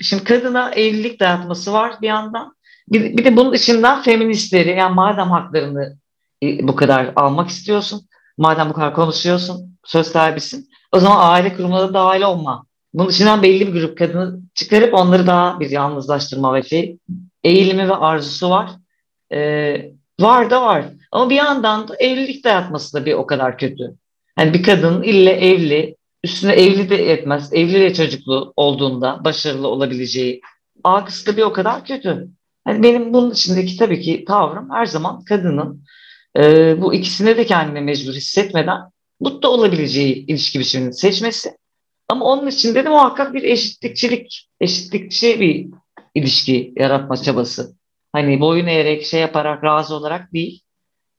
şimdi kadına evlilik dayatması var bir yandan. Bir, bir de bunun içinden feministleri yani madem haklarını e, bu kadar almak istiyorsun, madem bu kadar konuşuyorsun, söz sahibisin, o zaman aile kurumuna da dahil olma. Bunun içinden belli bir grup kadını çıkarıp onları daha bir yalnızlaştırma ve şey eğilimi ve arzusu var. Ee, var da var. Ama bir yandan da evlilik dayatması da bir o kadar kötü. Yani bir kadın ille evli, üstüne evli de etmez, evli ve çocuklu olduğunda başarılı olabileceği algısı da bir o kadar kötü. Yani benim bunun içindeki tabii ki tavrım her zaman kadının e, bu ikisine de kendine mecbur hissetmeden mutlu olabileceği ilişki biçimini seçmesi. Ama onun içinde de muhakkak bir eşitlikçilik, eşitlikçi bir ilişki yaratma çabası. Hani boyun eğerek, şey yaparak, razı olarak değil.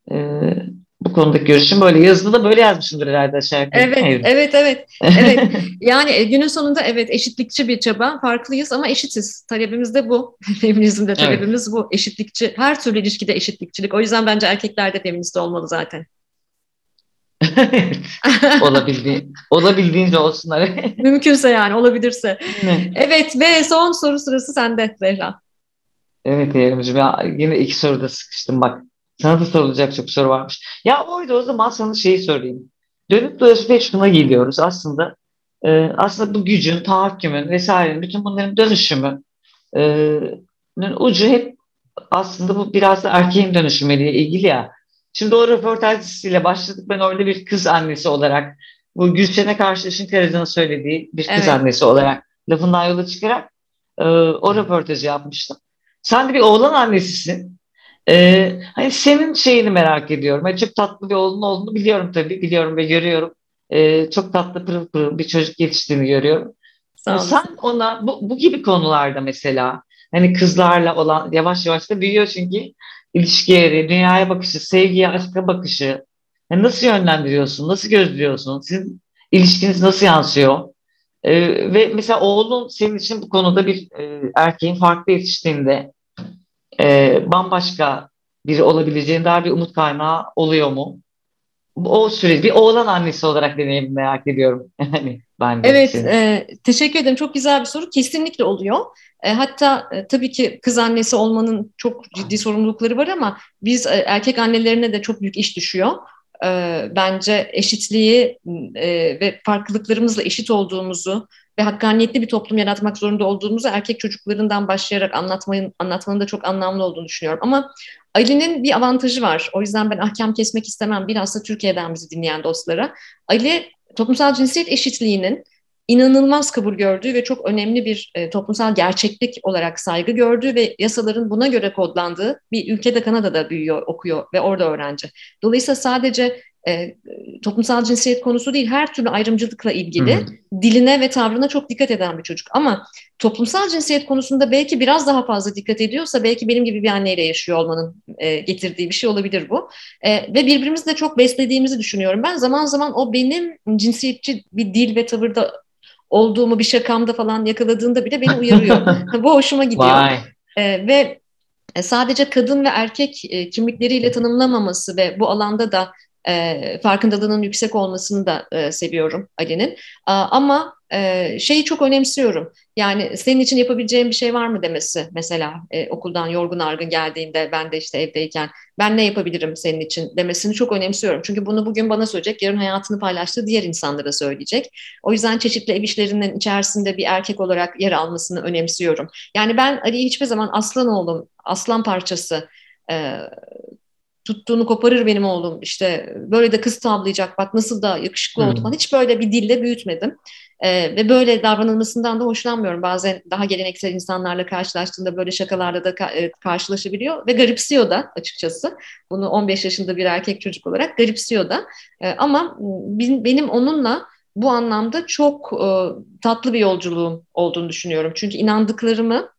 Bu konudaki görüşüm böyle. Yazıda da böyle yazmışımdır herhalde aşağı yukarı. Evet, evet, evet, evet. evet. Yani e, günün sonunda evet eşitlikçi bir çaba. Farklıyız ama eşitiz. Talebimiz de bu. Feminizmde talebimiz evet. bu. Eşitlikçi. Her türlü ilişkide eşitlikçilik. O yüzden bence erkekler de feminist olmalı zaten. Olabildiğin, olabildiğince olsunlar. Mümkünse yani olabilirse. evet ve son soru sırası sende Zehra. Evet Yerimciğim ya yine iki soruda sıkıştım bak. Sana da sorulacak çok soru varmış. Ya oydu o zaman sana şeyi sorayım. Dönüp dolaşıp şuna geliyoruz aslında. E, aslında bu gücün, tahakkümün vesairenin bütün bunların dönüşümü e, ucu hep aslında bu biraz da erkeğin dönüşümüyle ilgili ya. Şimdi o röportaj dizisiyle başladık. Ben orada bir kız annesi olarak bu Gülşen'e karşı Işın Karacan'ın söylediği bir kız evet. annesi olarak lafından yola çıkarak e, o röportajı yapmıştım. Sen de bir oğlan annesisin. Ee, hani senin şeyini merak ediyorum. Yani çok tatlı bir oğlun olduğunu biliyorum tabii. Biliyorum ve görüyorum. Ee, çok tatlı pırıl pırıl bir çocuk yetiştiğini görüyorum. Sağ Sen ona bu, bu gibi konularda mesela hani kızlarla olan yavaş yavaş da büyüyor çünkü ilişkileri, dünyaya bakışı, sevgiye, aşka bakışı yani nasıl yönlendiriyorsun, nasıl gözlüyorsun, sizin ilişkiniz nasıl yansıyor? Ee, ve mesela oğlun senin için bu konuda bir e, erkeğin farklı yetiştiğinde e, bambaşka biri olabileceğin daha bir umut kaynağı oluyor mu? O süreç bir oğlan annesi olarak deneyim merak ediyorum. Yani ben de evet, e, teşekkür ederim. Çok güzel bir soru. Kesinlikle oluyor. E, hatta e, tabii ki kız annesi olmanın çok ciddi sorumlulukları var ama biz e, erkek annelerine de çok büyük iş düşüyor. E, bence eşitliği e, ve farklılıklarımızla eşit olduğumuzu ve hakkaniyetli bir toplum yaratmak zorunda olduğumuzu erkek çocuklarından başlayarak anlatmanın, anlatmanın da çok anlamlı olduğunu düşünüyorum. Ama Ali'nin bir avantajı var. O yüzden ben ahkam kesmek istemem. Bilhassa Türkiye'den bizi dinleyen dostlara. Ali toplumsal cinsiyet eşitliğinin inanılmaz kabul gördüğü ve çok önemli bir e, toplumsal gerçeklik olarak saygı gördüğü ve yasaların buna göre kodlandığı bir ülkede Kanada'da büyüyor, okuyor ve orada öğrenci. Dolayısıyla sadece e, toplumsal cinsiyet konusu değil, her türlü ayrımcılıkla ilgili hı diline ve tavrına çok dikkat eden bir çocuk. Ama toplumsal cinsiyet konusunda belki biraz daha fazla dikkat ediyorsa belki benim gibi bir anneyle yaşıyor olmanın e, getirdiği bir şey olabilir bu. E, ve birbirimizi de çok beslediğimizi düşünüyorum. Ben zaman zaman o benim cinsiyetçi bir dil ve tavırda olduğumu bir şakamda falan yakaladığında bile beni uyarıyor. bu hoşuma gidiyor. E, ve sadece kadın ve erkek e, kimlikleriyle tanımlamaması ve bu alanda da e, farkındalığının yüksek olmasını da e, seviyorum Ali'nin. ama e, şeyi çok önemsiyorum. Yani senin için yapabileceğim bir şey var mı demesi mesela e, okuldan yorgun argın geldiğinde ben de işte evdeyken ben ne yapabilirim senin için demesini çok önemsiyorum. Çünkü bunu bugün bana söyleyecek, yarın hayatını paylaştığı diğer insanlara söyleyecek. O yüzden çeşitli ev işlerinin içerisinde bir erkek olarak yer almasını önemsiyorum. Yani ben Ali'yi hiçbir zaman aslan oğlum, aslan parçası e, tuttuğunu koparır benim oğlum işte böyle de kız tavlayacak bak nasıl da yakışıklı oldu falan hiç böyle bir dille büyütmedim. Ee, ve böyle davranılmasından da hoşlanmıyorum. Bazen daha geleneksel insanlarla karşılaştığında böyle şakalarla da ka- e, karşılaşabiliyor ve garipsiyor da açıkçası. Bunu 15 yaşında bir erkek çocuk olarak garipsiyor da. Ee, ama benim onunla bu anlamda çok e, tatlı bir yolculuğum olduğunu düşünüyorum. Çünkü inandıklarımı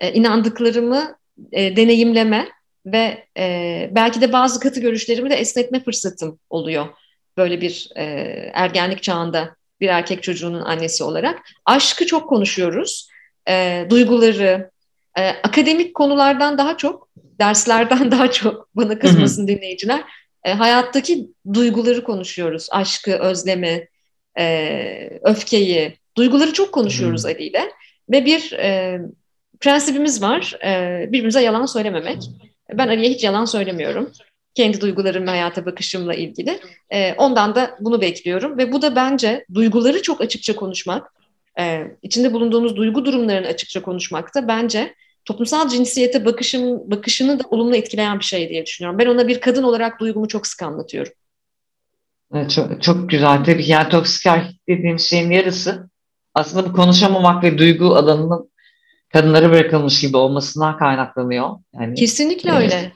e, inandıklarımı e, deneyimleme ve e, belki de bazı katı görüşlerimi de esnetme fırsatım oluyor. Böyle bir e, ergenlik çağında bir erkek çocuğunun annesi olarak. Aşkı çok konuşuyoruz. E, duyguları, e, akademik konulardan daha çok, derslerden daha çok, bana kızmasın dinleyiciler, e, hayattaki duyguları konuşuyoruz. Aşkı, özlemi, e, öfkeyi, duyguları çok konuşuyoruz Ali ile. Ve bir e, prensibimiz var, e, birbirimize yalan söylememek. Ben Ali'ye hiç yalan söylemiyorum. Kendi duygularım ve hayata bakışımla ilgili. E, ondan da bunu bekliyorum. Ve bu da bence duyguları çok açıkça konuşmak, e, içinde bulunduğumuz duygu durumlarını açıkça konuşmak da bence toplumsal cinsiyete bakışım, bakışını da olumlu etkileyen bir şey diye düşünüyorum. Ben ona bir kadın olarak duygumu çok sık anlatıyorum. çok, çok güzel. Tabii yani toksik erkek dediğim şeyin yarısı aslında bu konuşamamak ve duygu alanının kadınlara bırakılmış gibi olmasından kaynaklanıyor. Yani, Kesinlikle evet. öyle.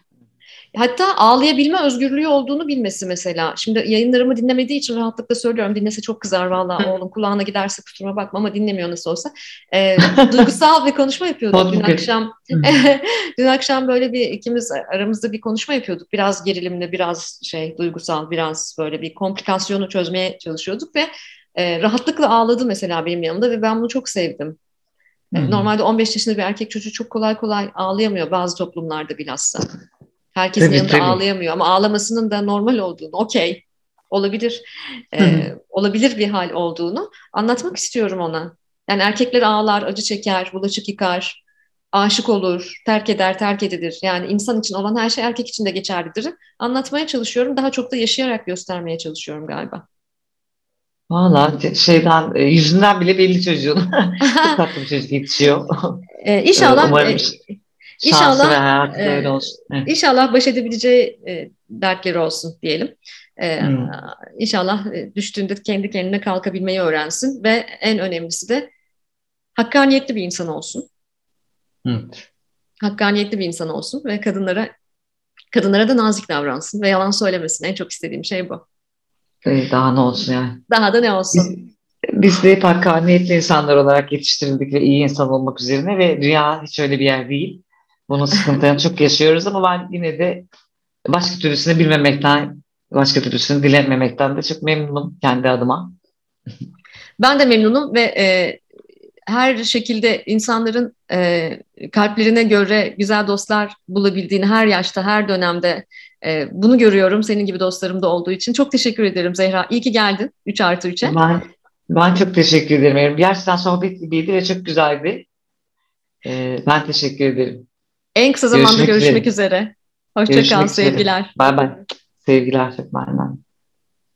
Hatta ağlayabilme özgürlüğü olduğunu bilmesi mesela. Şimdi yayınlarımı dinlemediği için rahatlıkla söylüyorum. Dinlese çok kızar valla oğlum kulağına giderse kusuruma bakma ama dinlemiyor nasıl olsa. Ee, duygusal bir konuşma yapıyorduk dün akşam. dün akşam böyle bir ikimiz aramızda bir konuşma yapıyorduk. Biraz gerilimli, biraz şey duygusal, biraz böyle bir komplikasyonu çözmeye çalışıyorduk ve e, rahatlıkla ağladı mesela benim yanımda ve ben bunu çok sevdim. Hmm. Normalde 15 yaşında bir erkek çocuğu çok kolay kolay ağlayamıyor bazı toplumlarda bilhassa. Herkesin tabii, yanında tabii. ağlayamıyor ama ağlamasının da normal olduğunu, okey, olabilir, e, olabilir bir hal olduğunu anlatmak istiyorum ona. Yani erkekler ağlar, acı çeker, bulaşık yıkar, aşık olur, terk eder, terk edilir. Yani insan için olan her şey erkek için de geçerlidir. Anlatmaya çalışıyorum, daha çok da yaşayarak göstermeye çalışıyorum galiba. Valla şeyden e, yüzünden bile belli çocuğun. Çok tatlı bir çocuk yetişiyor. Ee, inşallah Umarım e, İnşallah ve e, öyle olsun. Evet. İnşallah baş edebileceği e, dertleri olsun diyelim. E, hmm. İnşallah e, düştüğünde kendi kendine kalkabilmeyi öğrensin ve en önemlisi de hakkaniyetli bir insan olsun. Evet. Hakkaniyetli bir insan olsun ve kadınlara kadınlara da nazik davransın ve yalan söylemesin. En çok istediğim şey bu. Daha ne olsun yani. Daha da ne olsun. Biz, biz de hep hakkaniyetli insanlar olarak yetiştirildik ve iyi insan olmak üzerine ve dünya hiç öyle bir yer değil. Bunun sıkıntılarını çok yaşıyoruz ama ben yine de başka türlüsünü bilmemekten, başka türlüsünü dilememekten de çok memnunum kendi adıma. Ben de memnunum ve e, her şekilde insanların e, kalplerine göre güzel dostlar bulabildiğini her yaşta, her dönemde e, bunu görüyorum. Senin gibi dostlarım da olduğu için. Çok teşekkür ederim Zehra. İyi ki geldin 3 artı 3'e. Ben, ben çok teşekkür ederim. Gerçekten sohbet gibiydi ve çok güzeldi. E, ben teşekkür ederim. En kısa zamanda görüşmek, görüşmek üzere. Hoşçakal sevgiler. Bay bay. Sevgiler çok benden.